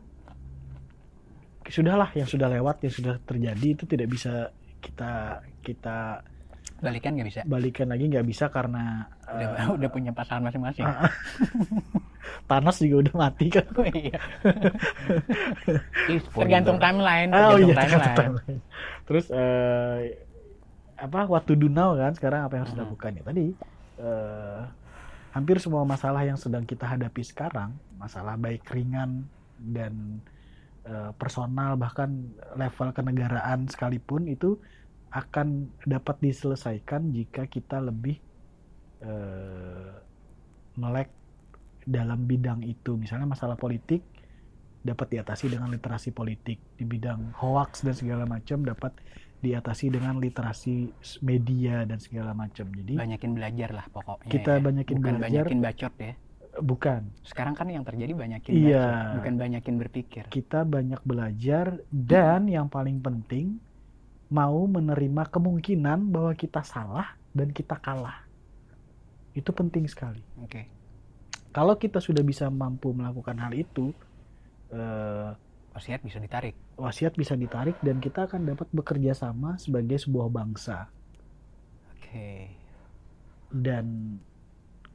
[SPEAKER 2] sudahlah yang sudah lewat yang sudah terjadi itu tidak bisa kita kita
[SPEAKER 1] Balikan nggak bisa.
[SPEAKER 2] balikan lagi nggak bisa karena
[SPEAKER 1] Udah,
[SPEAKER 2] eh,
[SPEAKER 1] udah punya pasangan masing-masing.
[SPEAKER 2] Ah. Thanos juga udah mati kan
[SPEAKER 1] Oh, iya.
[SPEAKER 3] Ih, spoiler.
[SPEAKER 1] Tergantung timeline,
[SPEAKER 2] Oh
[SPEAKER 1] tergantung
[SPEAKER 2] iya,
[SPEAKER 1] timeline.
[SPEAKER 2] timeline. Terus eh, apa waktu do now kan sekarang apa yang harus dilakukan ya. Tadi eh, hampir semua masalah yang sedang kita hadapi sekarang masalah baik ringan dan eh, personal bahkan level kenegaraan sekalipun itu akan dapat diselesaikan jika kita lebih eh, melek dalam bidang itu. Misalnya masalah politik dapat diatasi dengan literasi politik. Di bidang hoax dan segala macam dapat diatasi dengan literasi media dan segala macam jadi
[SPEAKER 1] Banyakin belajar lah pokoknya.
[SPEAKER 2] Kita
[SPEAKER 1] ya.
[SPEAKER 2] banyakin
[SPEAKER 1] Bukan
[SPEAKER 2] belajar.
[SPEAKER 1] banyakin bacot ya.
[SPEAKER 2] bukan
[SPEAKER 1] Sekarang kan yang terjadi banyakin
[SPEAKER 2] Iya.
[SPEAKER 1] bacot, bukan banyakin berpikir.
[SPEAKER 2] kita banyak belajar dan yang paling penting mau menerima kemungkinan bahwa kita salah dan kita kalah itu penting sekali
[SPEAKER 1] Oke.
[SPEAKER 2] kalau kita sudah bisa mampu melakukan hal itu eh,
[SPEAKER 1] Wasiat bisa ditarik.
[SPEAKER 2] wasiat bisa ditarik dan kita akan dapat bekerja sama sebagai sebuah bangsa
[SPEAKER 1] Oke.
[SPEAKER 2] dan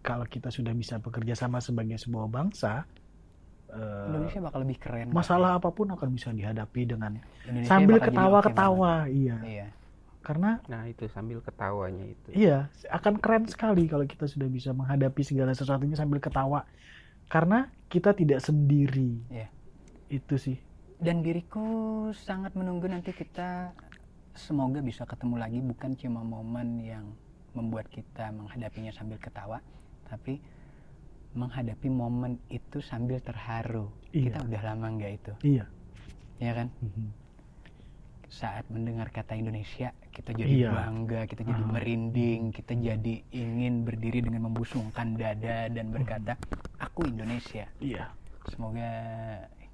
[SPEAKER 2] kalau kita sudah bisa bekerja sama sebagai sebuah bangsa eh,
[SPEAKER 1] Indonesia bakal lebih keren.
[SPEAKER 2] Masalah apa pun akan bisa dihadapi dengan
[SPEAKER 1] Indonesia
[SPEAKER 2] sambil ketawa-ketawa
[SPEAKER 1] oke
[SPEAKER 2] iya.
[SPEAKER 1] Iya.
[SPEAKER 2] karena
[SPEAKER 3] nah itu sambil ketawanya itu
[SPEAKER 2] iya akan keren sekali kalau kita sudah bisa menghadapi segala sesuatunya sambil ketawa karena kita tidak sendiri
[SPEAKER 1] Iya.
[SPEAKER 2] itu sih
[SPEAKER 1] Dan diriku sangat menunggu nanti kita semoga bisa ketemu lagi bukan cuma momen yang membuat kita menghadapinya sambil ketawa, tapi menghadapi momen itu sambil terharu.
[SPEAKER 2] Iya.
[SPEAKER 1] Kita udah lama nggak itu,
[SPEAKER 2] iya
[SPEAKER 1] ya kan?
[SPEAKER 2] Mhm.
[SPEAKER 1] saat mendengar kata Indonesia kita jadi
[SPEAKER 2] Iya.
[SPEAKER 1] bangga, kita jadi
[SPEAKER 2] Ah.
[SPEAKER 1] merinding, kita jadi ingin berdiri dengan membusungkan dada dan berkata, "Aku Indonesia."
[SPEAKER 2] Iya.
[SPEAKER 1] Semoga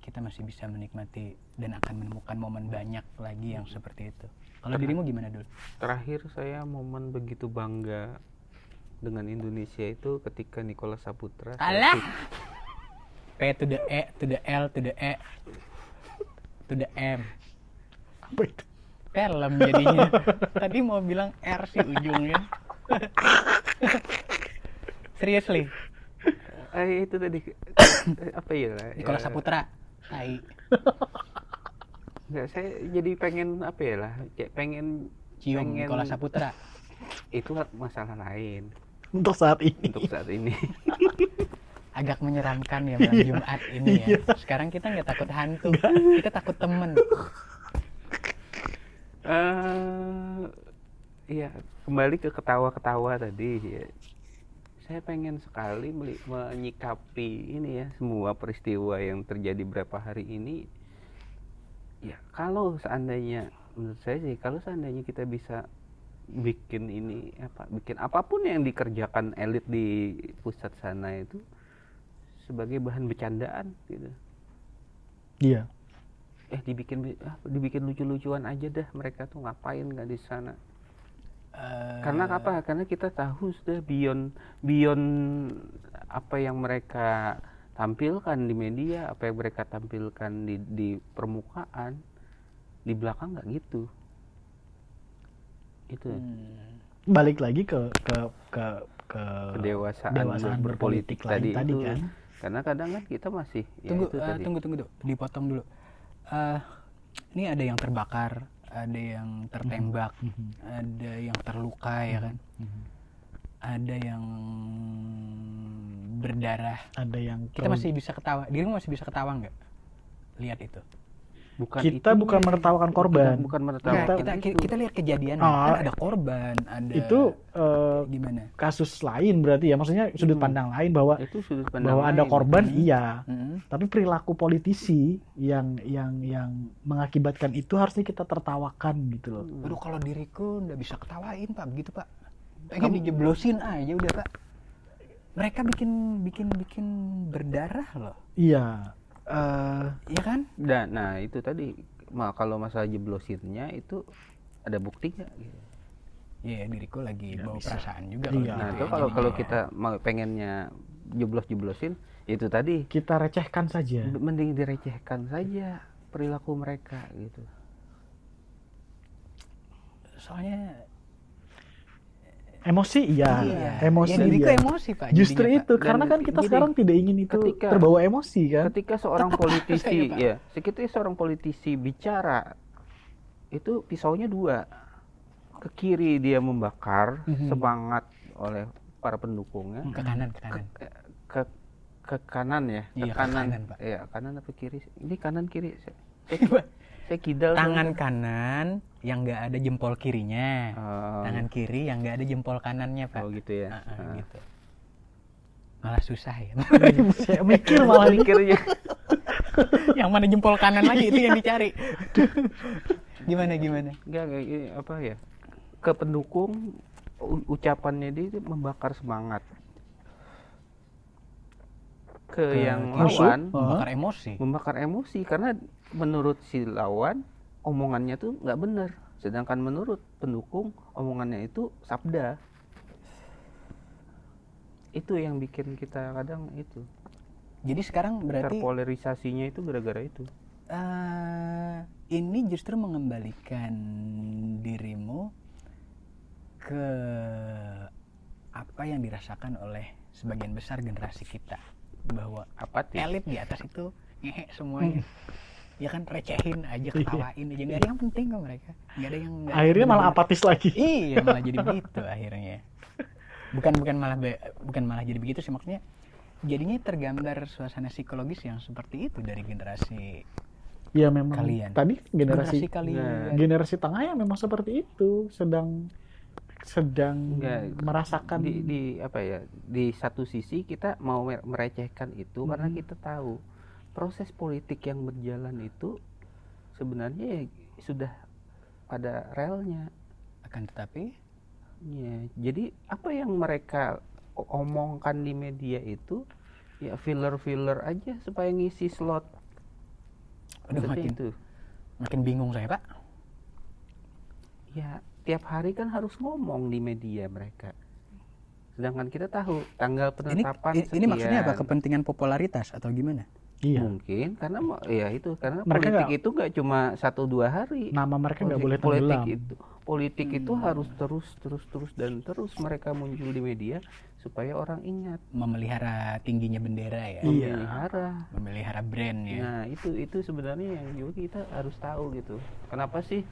[SPEAKER 1] kita masih bisa menikmati dan akan menemukan momen banyak lagi yang seperti itu. Kalau dirimu gimana dulu?
[SPEAKER 3] Terakhir saya momen begitu bangga dengan Indonesia itu ketika Nicola Saputra
[SPEAKER 1] Alah. P to the E to the L to the E to the M.
[SPEAKER 2] Apa itu?
[SPEAKER 1] Film jadinya. Tadi mau bilang R sih ujungnya. Seriously,
[SPEAKER 3] eh, itu tadi apa ya
[SPEAKER 1] Nikola
[SPEAKER 3] eh,
[SPEAKER 1] Saputra. Tai.
[SPEAKER 3] Enggak, saya jadi pengen apa ya lah, kayak pengen
[SPEAKER 1] Cium
[SPEAKER 3] pengen-
[SPEAKER 1] Nikola Saputra.
[SPEAKER 3] itu masalah lain
[SPEAKER 2] Untuk saat ini.
[SPEAKER 3] untuk saat ini.
[SPEAKER 1] Agak menyeramkan ya malam Jumat ini ya. Sekarang kita nggak takut hantu, kita takut temen.
[SPEAKER 3] eh iya, kembali ke ketawa-ketawa tadi ya. Saya pengen sekali menyikapi ini ya semua peristiwa yang terjadi berapa hari ini. Ya, kalau seandainya menurut saya sih kalau seandainya kita bisa bikin ini apa bikin apa pun yang dikerjakan elit di pusat sana itu sebagai bahan bercandaan gitu
[SPEAKER 2] Iya.
[SPEAKER 3] eh dibikin dibikin lucu-lucuan aja dah mereka tuh ngapain nggak di sana
[SPEAKER 1] Eh,
[SPEAKER 3] karena apa? Karena kita tahu sudah beyond beyond apa yang mereka tampilkan di media apa yang mereka tampilkan di di permukaan di belakang nggak gitu. Itu
[SPEAKER 1] hmm,
[SPEAKER 2] Balik lagi ke ke ke ke
[SPEAKER 3] kedewasaan,
[SPEAKER 2] kedewasaan
[SPEAKER 3] berpolitik,
[SPEAKER 2] berpolitik lain
[SPEAKER 3] tadi,
[SPEAKER 2] tadi
[SPEAKER 3] itu.
[SPEAKER 2] kan.
[SPEAKER 3] karena kadang kan kita masih ya
[SPEAKER 1] tunggu,
[SPEAKER 3] itu
[SPEAKER 1] eh,
[SPEAKER 3] tadi.
[SPEAKER 1] tunggu, tunggu, tunggu, dipotong dulu. Eh, ini ada yang terbakar, ada yang tertembak,
[SPEAKER 2] Mhm.
[SPEAKER 1] ada yang terluka ya kan,
[SPEAKER 2] Mhm.
[SPEAKER 1] ada yang berdarah.
[SPEAKER 2] Ada yang
[SPEAKER 1] Kita masih bisa ketawa. Dirimu masih bisa ketawa nggak? Lihat itu.
[SPEAKER 3] Bukan
[SPEAKER 2] kita
[SPEAKER 3] itunya.
[SPEAKER 2] bukan menertawakan korban.
[SPEAKER 3] bukan, menertawakan
[SPEAKER 1] kita,
[SPEAKER 3] itu.
[SPEAKER 1] kita lihat kejadian
[SPEAKER 2] Oh.
[SPEAKER 1] kan ada korban, ada
[SPEAKER 2] itu eh,
[SPEAKER 1] gimana?
[SPEAKER 2] kasus lain berarti ya maksudnya sudut
[SPEAKER 3] Hmm.
[SPEAKER 2] pandang lain bahwa
[SPEAKER 3] itu sudut pandang
[SPEAKER 2] bahwa ada
[SPEAKER 3] lain.
[SPEAKER 2] korban
[SPEAKER 1] Hmm.
[SPEAKER 2] iya
[SPEAKER 1] Mm-mm.
[SPEAKER 2] tapi perilaku politisi yang yang yang mengakibatkan itu harusnya kita tertawakan gitu loh
[SPEAKER 3] Hmm.
[SPEAKER 1] Aduh kalau diriku nggak bisa ketawain pak, begitu pak. Pengen dijeblosin aja udah pak. Mereka bikin bikin bikin berdarah loh,
[SPEAKER 2] iya eh
[SPEAKER 1] iya kan?
[SPEAKER 3] Dan nah itu tadi ma kalau masalah jeblosinnya itu ada bukti nggak? gitu.
[SPEAKER 1] Iya diriku lagi
[SPEAKER 2] Nggak
[SPEAKER 1] bawa
[SPEAKER 2] bisa.
[SPEAKER 1] perasaan juga.
[SPEAKER 2] Iya.
[SPEAKER 1] kalau
[SPEAKER 3] Nah
[SPEAKER 1] gitu
[SPEAKER 3] itu
[SPEAKER 1] ya,
[SPEAKER 3] kalau kalau kita mau pengennya jeblos jeblosin itu tadi
[SPEAKER 2] kita recehkan saja
[SPEAKER 3] mending direcehkan saja perilaku mereka gitu.
[SPEAKER 1] soalnya
[SPEAKER 2] emosi iya, emosi
[SPEAKER 1] ya, diriku
[SPEAKER 2] iya.
[SPEAKER 1] emosi pak.
[SPEAKER 2] justru
[SPEAKER 1] jadinya,
[SPEAKER 2] itu
[SPEAKER 3] Dan
[SPEAKER 2] karena kan kita
[SPEAKER 3] gini,
[SPEAKER 2] sekarang tidak ingin itu
[SPEAKER 3] ketika-
[SPEAKER 2] terbawa emosi kan
[SPEAKER 3] Ketika seorang
[SPEAKER 1] Tetap
[SPEAKER 3] politisi
[SPEAKER 1] Pak.
[SPEAKER 3] ya, ketika seorang politisi bicara itu pisaunya dua. Ke kiri dia membakar
[SPEAKER 2] Mhm.
[SPEAKER 3] semangat oleh para pendukungnya.
[SPEAKER 1] Pak. ke kanan ke kanan.
[SPEAKER 3] ke ke kanan ya ke
[SPEAKER 1] Iya, ke
[SPEAKER 3] kanan,
[SPEAKER 1] kanan, Pak.
[SPEAKER 3] Iya, kanan apa kiri ini kanan kiri saya kidal
[SPEAKER 1] Tangan
[SPEAKER 3] soalnya.
[SPEAKER 1] kanan yang nggak ada jempol kirinya,
[SPEAKER 3] Oh,
[SPEAKER 1] tangan kiri yang nggak ada jempol kanannya pak.
[SPEAKER 3] oh gitu ya
[SPEAKER 1] Ah, ah,
[SPEAKER 3] Ah.
[SPEAKER 1] gitu. Malah susah ya.
[SPEAKER 2] saya mikir malah
[SPEAKER 3] mikirnya
[SPEAKER 1] yang mana jempol kanan lagi itu yang dicari. gimana gimana?
[SPEAKER 3] enggak enggak, ini apa ya ke pendukung ucapannya dia itu membakar semangat ke
[SPEAKER 2] Ke
[SPEAKER 3] yang
[SPEAKER 2] musuh?
[SPEAKER 3] lawan.
[SPEAKER 1] Membakar emosi.
[SPEAKER 3] membakar emosi karena menurut si lawan omongannya tuh nggak benar sedangkan menurut pendukung omongannya itu sabda. Itu yang bikin kita kadang itu
[SPEAKER 1] Jadi sekarang berarti
[SPEAKER 3] terpolarisasinya itu gara-gara itu.
[SPEAKER 1] Eh, ini justru mengembalikan dirimu ke apa yang dirasakan oleh sebagian besar generasi kita. Bahwa
[SPEAKER 3] apatis
[SPEAKER 1] elit di atas itu ngehe semuanya ya kan recehin aja
[SPEAKER 2] Iya.
[SPEAKER 1] ketawain aja nggak ada yang penting kok mereka nggak ada yang nggak-
[SPEAKER 2] akhirnya malah apatis lagi
[SPEAKER 1] iya malah jadi begitu akhirnya bukan bukan malah be- bukan malah jadi begitu sih maksudnya jadinya tergambar suasana psikologis yang seperti itu dari generasi
[SPEAKER 2] ya memang
[SPEAKER 1] Kalian.
[SPEAKER 2] tadi generasi
[SPEAKER 1] kalian
[SPEAKER 2] generasi tengah ya memang seperti itu sedang sedang
[SPEAKER 3] Enggak.
[SPEAKER 2] merasakan
[SPEAKER 3] di, di apa ya di satu sisi kita mau mer- merecehkan itu karena
[SPEAKER 2] Mhm.
[SPEAKER 3] kita tahu proses politik yang berjalan itu sebenarnya ya sudah pada relnya
[SPEAKER 1] Akan tetapi
[SPEAKER 3] ya jadi apa yang mereka omongkan di media itu ya filler-filler aja supaya ngisi slot
[SPEAKER 1] Aduh,
[SPEAKER 3] Seperti
[SPEAKER 1] makin
[SPEAKER 3] itu
[SPEAKER 1] makin bingung saya, Pak.
[SPEAKER 3] ya tiap hari kan harus ngomong di media mereka sedangkan kita tahu tanggal
[SPEAKER 1] Ini
[SPEAKER 3] penetapan
[SPEAKER 1] i- ini maksudnya apa? Kepentingan popularitas atau gimana?
[SPEAKER 2] Iya.
[SPEAKER 3] mungkin karena ya itu karena
[SPEAKER 2] Mereka
[SPEAKER 3] politik
[SPEAKER 2] nggak-
[SPEAKER 3] itu nggak cuma satu dua hari
[SPEAKER 2] Nama mereka nggak
[SPEAKER 3] Politik-
[SPEAKER 2] boleh
[SPEAKER 3] politik
[SPEAKER 2] tenggelam.
[SPEAKER 3] itu politik itu
[SPEAKER 1] Hmm.
[SPEAKER 3] harus terus terus terus dan terus mereka muncul di media supaya orang ingat
[SPEAKER 1] Memelihara tingginya bendera ya.
[SPEAKER 2] Iya.
[SPEAKER 3] memelihara
[SPEAKER 1] Memelihara brand ya.
[SPEAKER 3] nah itu itu sebenarnya yang juga kita harus tahu gitu kenapa sih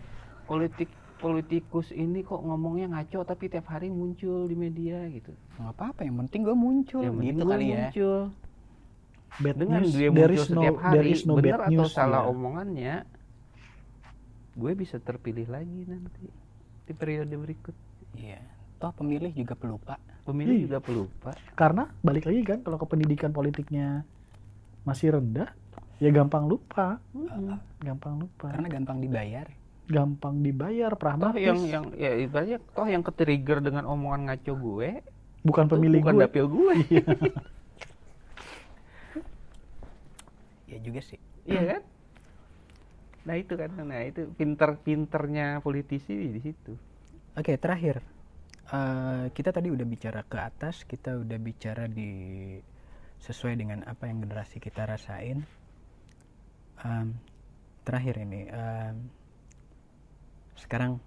[SPEAKER 3] politik politikus ini kok ngomongnya ngaco tapi tiap hari muncul di media gitu
[SPEAKER 1] Nggak apa-apa, yang penting gue muncul
[SPEAKER 3] yang penting
[SPEAKER 1] gitu kali ya.
[SPEAKER 3] muncul
[SPEAKER 2] Bad
[SPEAKER 3] dengan
[SPEAKER 2] news,
[SPEAKER 3] dia
[SPEAKER 2] there
[SPEAKER 3] muncul
[SPEAKER 2] is no,
[SPEAKER 3] setiap
[SPEAKER 2] there
[SPEAKER 3] hari
[SPEAKER 2] is no
[SPEAKER 3] benar
[SPEAKER 2] bad
[SPEAKER 3] atau
[SPEAKER 2] news.
[SPEAKER 3] salah
[SPEAKER 2] iya.
[SPEAKER 3] omongannya gue bisa terpilih lagi nanti di periode berikut
[SPEAKER 1] Iya. Toh pemilih juga pelupa.
[SPEAKER 3] pemilih
[SPEAKER 2] Iya.
[SPEAKER 3] juga pelupa
[SPEAKER 2] Karena balik lagi kan kalau ke pendidikan politiknya masih rendah, ya gampang lupa,
[SPEAKER 3] Mm-mm.
[SPEAKER 2] gampang lupa,
[SPEAKER 1] Karena gampang dibayar.
[SPEAKER 2] gampang dibayar,
[SPEAKER 3] toh
[SPEAKER 2] pragmatis.
[SPEAKER 3] yang yang ya ibaratnya toh yang ketrigger dengan omongan ngaco gue
[SPEAKER 2] bukan pemilih
[SPEAKER 3] bukan
[SPEAKER 2] gue.
[SPEAKER 3] dapil gue
[SPEAKER 1] Ya juga sih.
[SPEAKER 3] iya kan nah itu kan nah itu pinter-pinternya politisi di situ
[SPEAKER 1] Oke, terakhir. Eh, kita tadi udah bicara ke atas, kita udah bicara di sesuai dengan apa yang generasi kita rasain. Em, terakhir ini, em, sekarang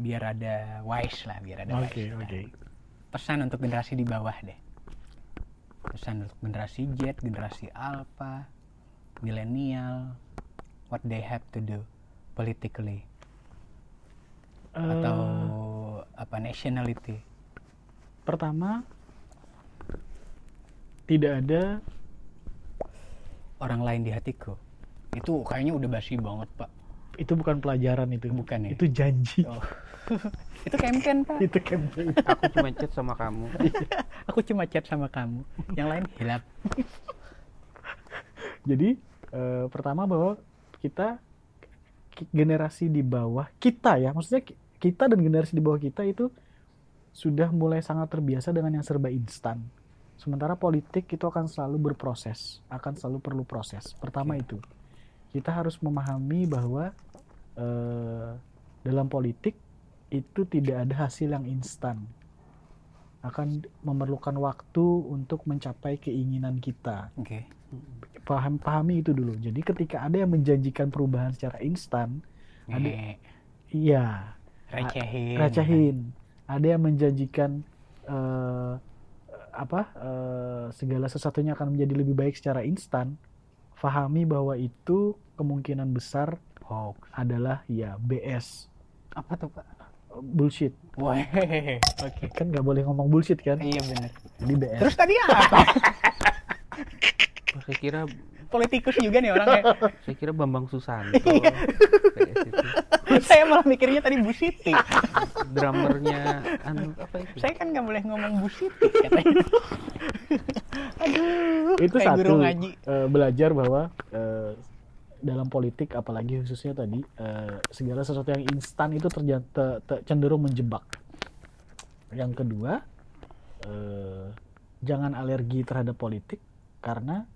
[SPEAKER 1] biar ada wise lah, biar ada
[SPEAKER 2] Oke,
[SPEAKER 1] wise.
[SPEAKER 2] oke.
[SPEAKER 1] Pesan untuk generasi di bawah deh. Pesan untuk generasi Z, generasi Alpha, milenial, what they have to do politically atau
[SPEAKER 2] Eh,
[SPEAKER 1] apa nationality
[SPEAKER 2] pertama tidak ada
[SPEAKER 1] orang lain di hatiku itu kayaknya udah basi banget pak
[SPEAKER 2] itu bukan pelajaran itu.
[SPEAKER 1] Bukan ya?
[SPEAKER 2] Itu janji.
[SPEAKER 1] Oh. itu campaign pak
[SPEAKER 2] itu campaign.
[SPEAKER 3] aku cuma chat sama kamu
[SPEAKER 1] aku cuma chat sama kamu yang lain hilap
[SPEAKER 2] Jadi eh, pertama bahwa kita ki- generasi di bawah kita ya, maksudnya ki- kita dan generasi di bawah kita itu sudah mulai sangat terbiasa dengan yang serba instan. Sementara politik itu akan selalu berproses, akan selalu perlu proses. Pertama itu, kita harus memahami bahwa eh, dalam politik itu tidak ada hasil yang instan. Akan memerlukan waktu untuk mencapai keinginan kita
[SPEAKER 1] oke
[SPEAKER 2] paham pahami itu dulu. Jadi ketika ada yang menjanjikan perubahan secara instan, Ada- iya
[SPEAKER 1] recehin
[SPEAKER 2] recehin. Ada yang menjanjikan eh, apa eh, segala sesuatunya akan menjadi lebih baik secara instan. Fahami bahwa itu kemungkinan besar
[SPEAKER 1] hoax
[SPEAKER 2] adalah ya BS
[SPEAKER 1] apa tuh pak
[SPEAKER 2] bullshit.
[SPEAKER 1] wah oke
[SPEAKER 2] Kan nggak boleh ngomong bullshit kan?
[SPEAKER 1] iya bener
[SPEAKER 2] Jadi BS.
[SPEAKER 1] terus tadi apa
[SPEAKER 3] saya kira
[SPEAKER 1] politikus juga nih orangnya.
[SPEAKER 3] Saya kira Bambang Susanto.
[SPEAKER 1] Iya.
[SPEAKER 3] PS itu.
[SPEAKER 1] saya malah mikirnya tadi Bu Siti.
[SPEAKER 3] Drummernya anu apa itu?
[SPEAKER 1] Saya kan nggak boleh ngomong Bu Siti katanya. Aduh
[SPEAKER 2] itu
[SPEAKER 1] kayak
[SPEAKER 2] satu
[SPEAKER 1] guru ngaji.
[SPEAKER 2] eh, belajar bahwa eh, dalam politik apalagi khususnya tadi eh, segala sesuatu yang instan itu terja- te- te- cenderung menjebak. Yang kedua eh, jangan alergi terhadap politik karena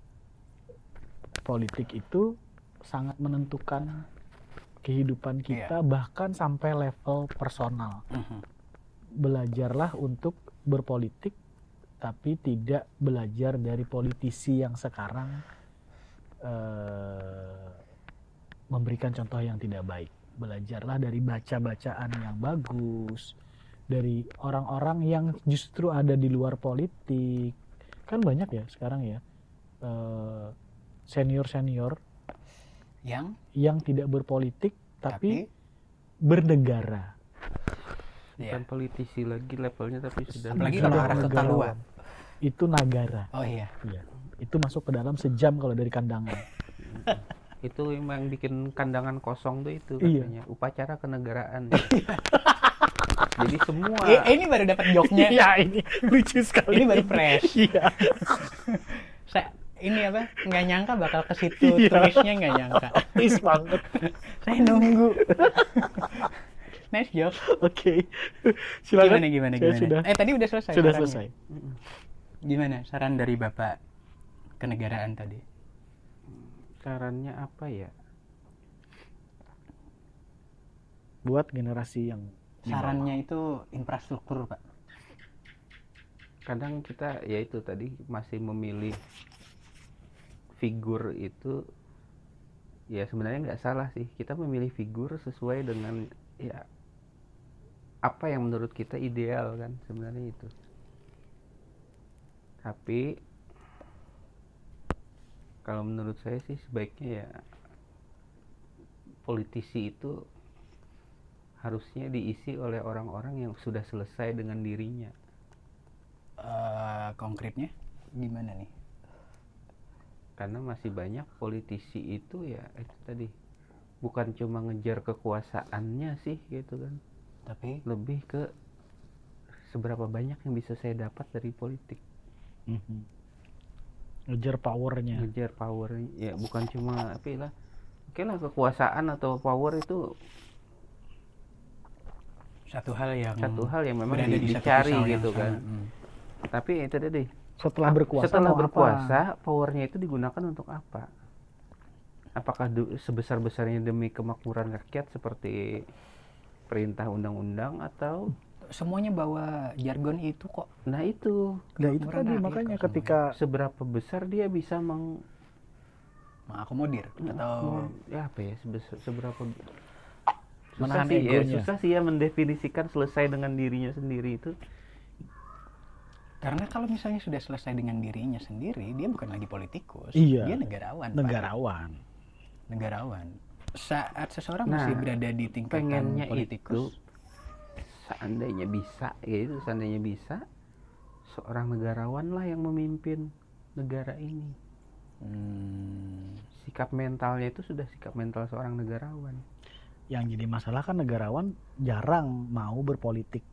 [SPEAKER 2] politik itu sangat menentukan kehidupan kita bahkan sampai level personal
[SPEAKER 1] Mhm.
[SPEAKER 2] belajarlah untuk berpolitik tapi tidak belajar dari politisi yang sekarang eh, memberikan contoh yang tidak baik. Belajarlah dari baca-bacaan yang bagus, dari orang-orang yang justru ada di luar politik. Kan banyak ya sekarang ya eh, senior-senior
[SPEAKER 1] yang
[SPEAKER 2] yang tidak berpolitik
[SPEAKER 1] tapi,
[SPEAKER 2] tapi, bernegara.
[SPEAKER 1] ya.
[SPEAKER 3] bukan politisi lagi levelnya tapi sudah
[SPEAKER 1] Apalagi kalau arah ke.
[SPEAKER 2] Itu nagara.
[SPEAKER 1] oh iya
[SPEAKER 2] Iya. Itu masuk ke dalam sejam kalau dari kandangan.
[SPEAKER 3] itu memang bikin kandangan kosong tuh itu
[SPEAKER 2] Iya.
[SPEAKER 3] katanya upacara kenegaraan jadi semua
[SPEAKER 1] Eh, ini baru dapat joknya
[SPEAKER 2] Iya, ini lucu sekali.
[SPEAKER 1] Ini baru fresh.
[SPEAKER 2] Iya.
[SPEAKER 1] saya ini apa nggak nyangka bakal ke situ
[SPEAKER 2] Iya.
[SPEAKER 1] tulisnya nggak nyangka
[SPEAKER 2] Tis banget.
[SPEAKER 1] saya nunggu nice job.
[SPEAKER 2] Oke. Silakan.
[SPEAKER 1] Gimana gimana
[SPEAKER 2] Saya
[SPEAKER 1] gimana?
[SPEAKER 2] sudah
[SPEAKER 1] Eh tadi udah selesai.
[SPEAKER 2] sudah
[SPEAKER 1] sarannya.
[SPEAKER 2] selesai.
[SPEAKER 1] Gimana saran dari Bapak kenegaraan tadi?
[SPEAKER 3] Sarannya apa ya?
[SPEAKER 2] Buat generasi yang.
[SPEAKER 1] Sarannya itu infrastruktur, Pak.
[SPEAKER 3] Kadang kita ya itu tadi masih memilih figur itu ya sebenarnya nggak salah sih. Kita memilih figur sesuai dengan ya apa yang menurut kita ideal kan sebenarnya itu. Tapi kalau menurut saya sih sebaiknya ya politisi itu harusnya diisi oleh orang-orang yang sudah selesai dengan dirinya.
[SPEAKER 1] Eh, konkretnya gimana nih?
[SPEAKER 3] Karena masih banyak politisi itu ya itu tadi bukan cuma ngejar kekuasaannya sih gitu kan,
[SPEAKER 1] Tapi
[SPEAKER 3] lebih ke seberapa banyak yang bisa saya dapat dari politik.
[SPEAKER 2] Mhm. Ngejar powernya.
[SPEAKER 3] ngejar power ya bukan cuma apa lah oke lah kekuasaan atau power itu
[SPEAKER 1] satu hal yang
[SPEAKER 3] satu hal yang memang di-
[SPEAKER 1] di
[SPEAKER 3] dicari gitu kan
[SPEAKER 1] Hmm.
[SPEAKER 3] tapi itu tadi
[SPEAKER 2] Setelah berkuasa
[SPEAKER 3] setelah
[SPEAKER 2] mau apa?
[SPEAKER 3] berkuasa powernya itu digunakan untuk apa? Apakah sebesar besarnya demi kemakmuran rakyat seperti perintah undang-undang atau?
[SPEAKER 1] Semuanya bawa jargon itu kok.
[SPEAKER 3] nah itu.
[SPEAKER 2] Nah, itu tadi
[SPEAKER 1] rakyat
[SPEAKER 2] makanya
[SPEAKER 1] kok
[SPEAKER 2] ketika
[SPEAKER 3] seberapa besar dia bisa meng
[SPEAKER 1] Mengakomodir atau
[SPEAKER 3] ya apa ya sebesar seberapa
[SPEAKER 2] Menahan
[SPEAKER 3] susah sih ya, susah sih ya mendefinisikan selesai dengan dirinya sendiri itu
[SPEAKER 1] karena kalau misalnya sudah selesai dengan dirinya sendiri, dia bukan lagi politikus.
[SPEAKER 2] Iya.
[SPEAKER 1] Dia negarawan. Pak.
[SPEAKER 2] negarawan.
[SPEAKER 1] Negarawan. Saat seseorang
[SPEAKER 3] Nah,
[SPEAKER 1] masih berada di tingkatan
[SPEAKER 3] pengennya
[SPEAKER 1] politikus,
[SPEAKER 3] itu seandainya bisa ya itu seandainya bisa seorang negarawan lah yang memimpin negara ini
[SPEAKER 1] hmm,
[SPEAKER 3] sikap mentalnya itu sudah sikap mental seorang negarawan
[SPEAKER 2] Yang jadi masalah kan negarawan jarang mau berpolitik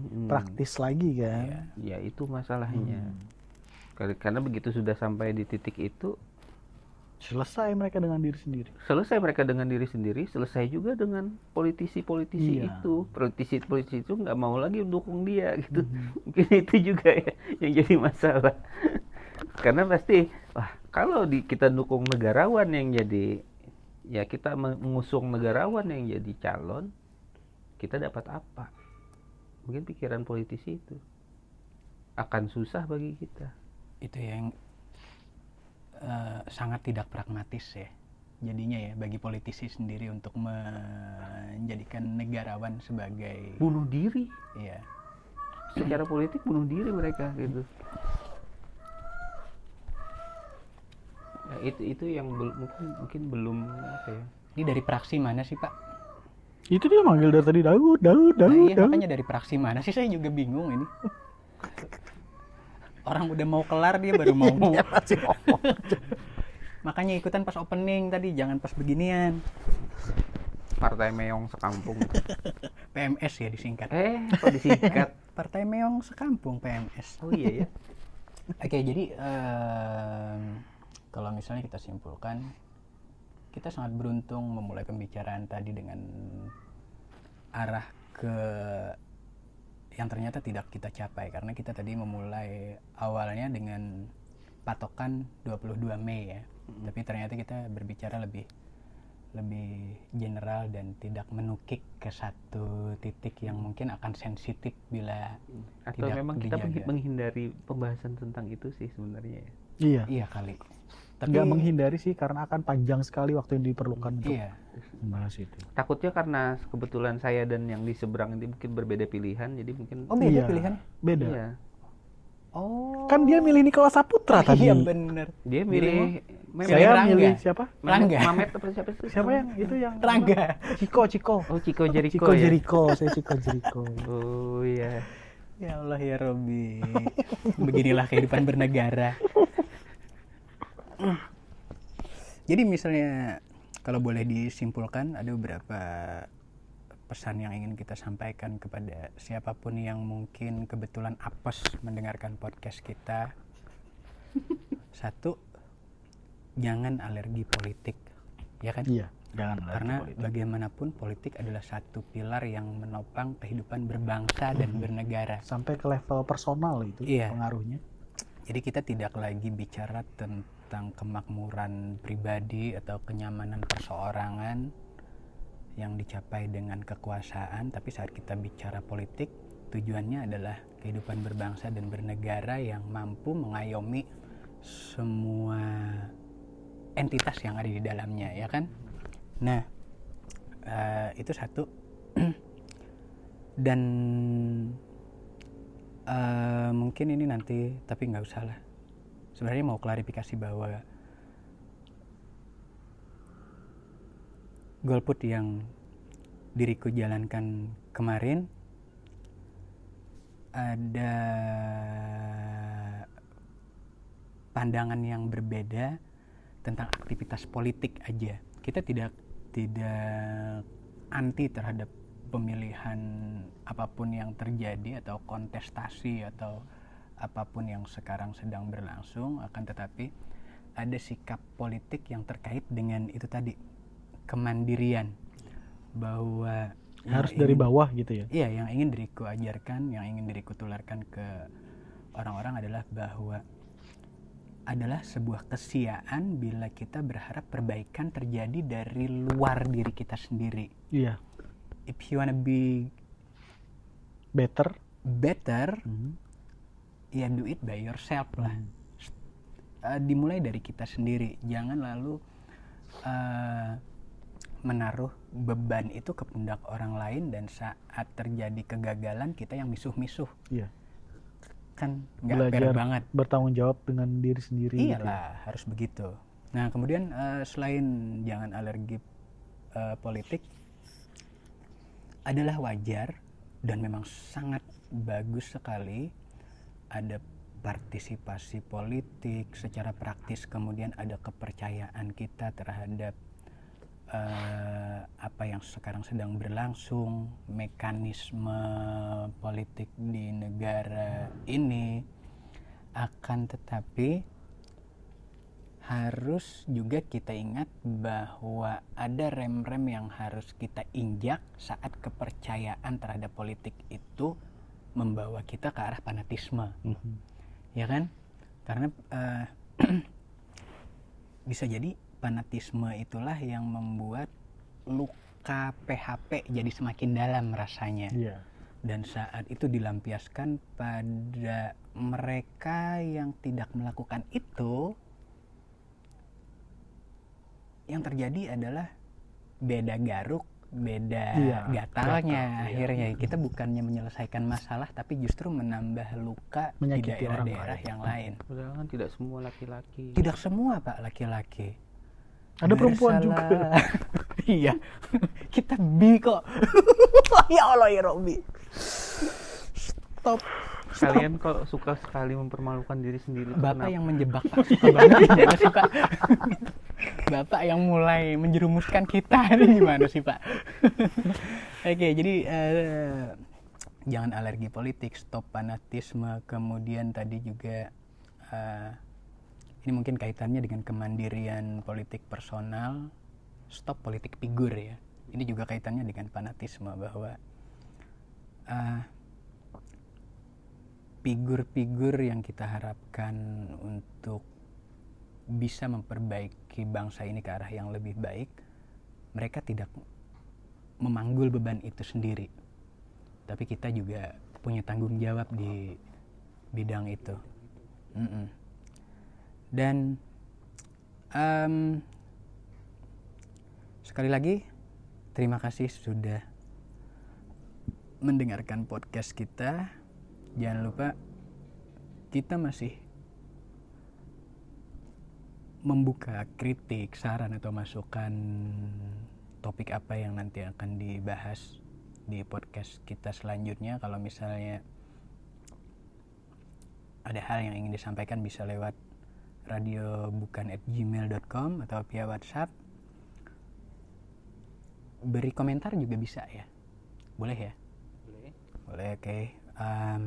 [SPEAKER 3] Mm-mm.
[SPEAKER 2] praktis lagi kan.
[SPEAKER 1] iya.
[SPEAKER 3] ya itu masalahnya
[SPEAKER 2] Hmm.
[SPEAKER 3] Kar- karena begitu sudah sampai di titik itu
[SPEAKER 2] Selesai mereka dengan diri sendiri.
[SPEAKER 3] selesai mereka dengan diri sendiri selesai juga dengan politisi-politisi
[SPEAKER 2] Iya.
[SPEAKER 3] itu politisi-politisi itu nggak mau lagi mendukung dia gitu
[SPEAKER 2] Mhm.
[SPEAKER 3] mungkin itu juga ya yang jadi masalah karena pasti wah kalau di kita dukung negarawan yang jadi ya kita me- mengusung negarawan yang jadi calon kita dapat apa mungkin pikiran politisi itu akan susah bagi kita
[SPEAKER 1] itu yang eh, sangat tidak pragmatis ya. Jadinya ya bagi politisi sendiri untuk menjadikan negarawan sebagai
[SPEAKER 3] bunuh diri
[SPEAKER 1] ya
[SPEAKER 3] secara politik bunuh diri mereka gitu Ya, itu itu yang mungkin mungkin belum apa ya
[SPEAKER 1] ini dari praksi mana sih Pak?
[SPEAKER 2] Itu dia manggil dari tadi Daud, Daud,
[SPEAKER 1] Nah,
[SPEAKER 2] Daud,
[SPEAKER 1] iya
[SPEAKER 2] Daud.
[SPEAKER 1] makanya dari praksi mana sih saya juga bingung ini. Orang udah mau kelar dia baru mau.
[SPEAKER 2] Dia masih ngomong.
[SPEAKER 1] makanya ikutan pas opening tadi jangan pas beginian.
[SPEAKER 3] partai meong sekampung.
[SPEAKER 1] PMS ya disingkat.
[SPEAKER 3] eh kok disingkat
[SPEAKER 1] Partai Meong Sekampung PMS.
[SPEAKER 3] oh iya ya
[SPEAKER 1] Oke, jadi em, kalau misalnya kita simpulkan, kita sangat beruntung memulai pembicaraan tadi dengan arah ke yang ternyata tidak kita capai karena kita tadi memulai awalnya dengan patokan 22 Mei ya. Tapi ternyata kita berbicara lebih lebih general dan tidak menukik ke satu titik yang mungkin akan sensitif bila
[SPEAKER 3] atau
[SPEAKER 1] Tidak
[SPEAKER 3] memang kita
[SPEAKER 1] dijaga.
[SPEAKER 3] menghindari pembahasan tentang itu sih sebenarnya ya
[SPEAKER 2] Iya.
[SPEAKER 1] iya kali. Tapi
[SPEAKER 2] Nggak menghindari sih karena akan panjang sekali waktu yang diperlukan untuk
[SPEAKER 1] Iya.
[SPEAKER 2] membahas itu.
[SPEAKER 3] takutnya karena kebetulan saya dan yang di seberang ini mungkin berbeda pilihan jadi mungkin
[SPEAKER 1] Oh beda
[SPEAKER 2] Iya.
[SPEAKER 1] pilihannya?
[SPEAKER 2] Beda.
[SPEAKER 3] iya
[SPEAKER 1] Oh.
[SPEAKER 2] Kan dia milih Nikola Saputra tadi.
[SPEAKER 1] Iya bener.
[SPEAKER 3] dia milih.
[SPEAKER 1] Pilih
[SPEAKER 2] Saya
[SPEAKER 1] Rangga.
[SPEAKER 2] milih siapa?
[SPEAKER 1] Rangga.
[SPEAKER 3] Mamet apa siapa sih
[SPEAKER 2] Siapa yang itu yang
[SPEAKER 1] Rangga.
[SPEAKER 2] Ciko, Ciko.
[SPEAKER 3] oh Ciko Jericho
[SPEAKER 2] Ciko
[SPEAKER 3] ya
[SPEAKER 2] Jericho, saya Ciko Jericho.
[SPEAKER 3] oh iya
[SPEAKER 1] Ya Allah ya Robi. Beginilah kehidupan bernegara. Jadi misalnya kalau boleh disimpulkan ada beberapa pesan yang ingin kita sampaikan kepada siapa pun yang mungkin kebetulan apes mendengarkan podcast kita. Satu, jangan alergi politik. Ya kan?
[SPEAKER 2] Iya. Jangan
[SPEAKER 1] karena
[SPEAKER 2] politik.
[SPEAKER 1] bagaimanapun politik adalah satu pilar yang menopang kehidupan berbangsa dan
[SPEAKER 2] Mhm.
[SPEAKER 1] bernegara
[SPEAKER 2] sampai ke level personal itu
[SPEAKER 1] Iya.
[SPEAKER 2] pengaruhnya.
[SPEAKER 1] Jadi kita tidak lagi bicara tentang kemakmuran pribadi atau kenyamanan perseorangan yang dicapai dengan kekuasaan tapi saat kita bicara politik tujuannya adalah kehidupan berbangsa dan bernegara yang mampu mengayomi semua entitas yang ada di dalamnya ya kan? Nah eh, itu satu. Dan eh, mungkin ini nanti tapi nggak usah lah sebenarnya mau klarifikasi bahwa golput yang diriku jalankan kemarin ada pandangan yang berbeda tentang aktivitas politik aja. Kita tidak tidak anti terhadap pemilihan apa pun yang terjadi atau kontestasi atau apa pun yang sekarang sedang berlangsung akan tetapi ada sikap politik yang terkait dengan itu tadi kemandirian bahwa
[SPEAKER 2] Harus dari
[SPEAKER 1] ingin-
[SPEAKER 2] bawah gitu ya.
[SPEAKER 1] Iya, yang ingin diriku ajarkan, yang ingin diriku tularkan ke orang-orang adalah bahwa adalah sebuah kesiaan bila kita berharap perbaikan terjadi dari luar diri kita sendiri.
[SPEAKER 2] Iya,
[SPEAKER 1] If you wanna be
[SPEAKER 2] better.
[SPEAKER 1] better,
[SPEAKER 2] Mhm.
[SPEAKER 1] ya do it by yourself lah.
[SPEAKER 2] Hmm.
[SPEAKER 1] Eh, dimulai dari kita sendiri, jangan lalu eh, menaruh beban itu ke pundak orang lain dan saat terjadi kegagalan kita yang misuh-misuh.
[SPEAKER 2] Iya.
[SPEAKER 1] kan nggak fair banget
[SPEAKER 2] bertanggung jawab dengan diri sendiri. gitu ya.
[SPEAKER 1] iyalah harus begitu nah kemudian eh, selain jangan alergi eh, politik adalah wajar dan memang sangat bagus sekali ada partisipasi politik secara praktis kemudian ada kepercayaan kita terhadap eh, apa yang sekarang sedang berlangsung mekanisme politik di negara ini. Akan tetapi harus juga kita ingat bahwa ada rem-rem yang harus kita injak saat kepercayaan terhadap politik itu membawa kita ke arah fanatisme
[SPEAKER 2] Mhm.
[SPEAKER 1] ya kan karena eh, bisa jadi fanatisme itulah yang membuat luka PHP jadi semakin dalam rasanya
[SPEAKER 2] Iya.
[SPEAKER 1] dan saat itu dilampiaskan pada mereka yang tidak melakukan itu yang terjadi adalah beda garuk beda
[SPEAKER 2] Iya,
[SPEAKER 1] gatalnya
[SPEAKER 2] gatal, iya.
[SPEAKER 1] akhirnya kita bukannya menyelesaikan masalah tapi justru menambah luka di
[SPEAKER 2] Menyakiti orang
[SPEAKER 1] daerah-daerah yang lain
[SPEAKER 3] Padahal kan tidak semua laki-laki.
[SPEAKER 1] tidak semua pak laki-laki
[SPEAKER 2] Ada perempuan juga.
[SPEAKER 1] Bersalah. iya kita bi kok ya Allah ya Robi stop
[SPEAKER 3] Kalian kok suka sekali mempermalukan diri sendiri.
[SPEAKER 1] Bapak
[SPEAKER 3] kenapa?
[SPEAKER 1] yang menjebak Pak suka banget Pak? Bapak yang mulai menjerumuskan kita ini gimana sih Pak? Oke jadi eh, jangan alergi politik, stop fanatisme, kemudian tadi juga eh, ini mungkin kaitannya dengan kemandirian politik personal, stop politik figur ya. Ini juga kaitannya dengan fanatisme bahwa eh, figur-figur yang kita harapkan untuk bisa memperbaiki bangsa ini ke arah yang lebih baik, mereka tidak memanggul beban itu sendiri. Tapi kita juga punya tanggung jawab di bidang itu. Mm-mm. Dan em, sekali lagi terima kasih sudah mendengarkan podcast kita. Jangan lupa kita masih membuka kritik, saran atau masukan topik apa yang nanti akan dibahas di podcast kita selanjutnya. Kalau misalnya ada hal yang ingin disampaikan bisa lewat radio bukan at gmail.com atau via WhatsApp. Beri komentar juga bisa ya. Boleh ya?
[SPEAKER 3] Boleh.
[SPEAKER 1] Boleh, oke. Em,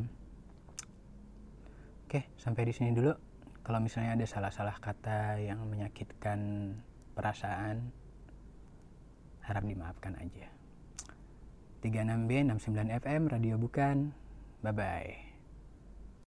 [SPEAKER 1] Oke, sampai di sini dulu. Kalau misalnya ada salah-salah kata yang menyakitkan perasaan, harap dimaafkan aja. 36B 69 FM Radio Bukan. Bye bye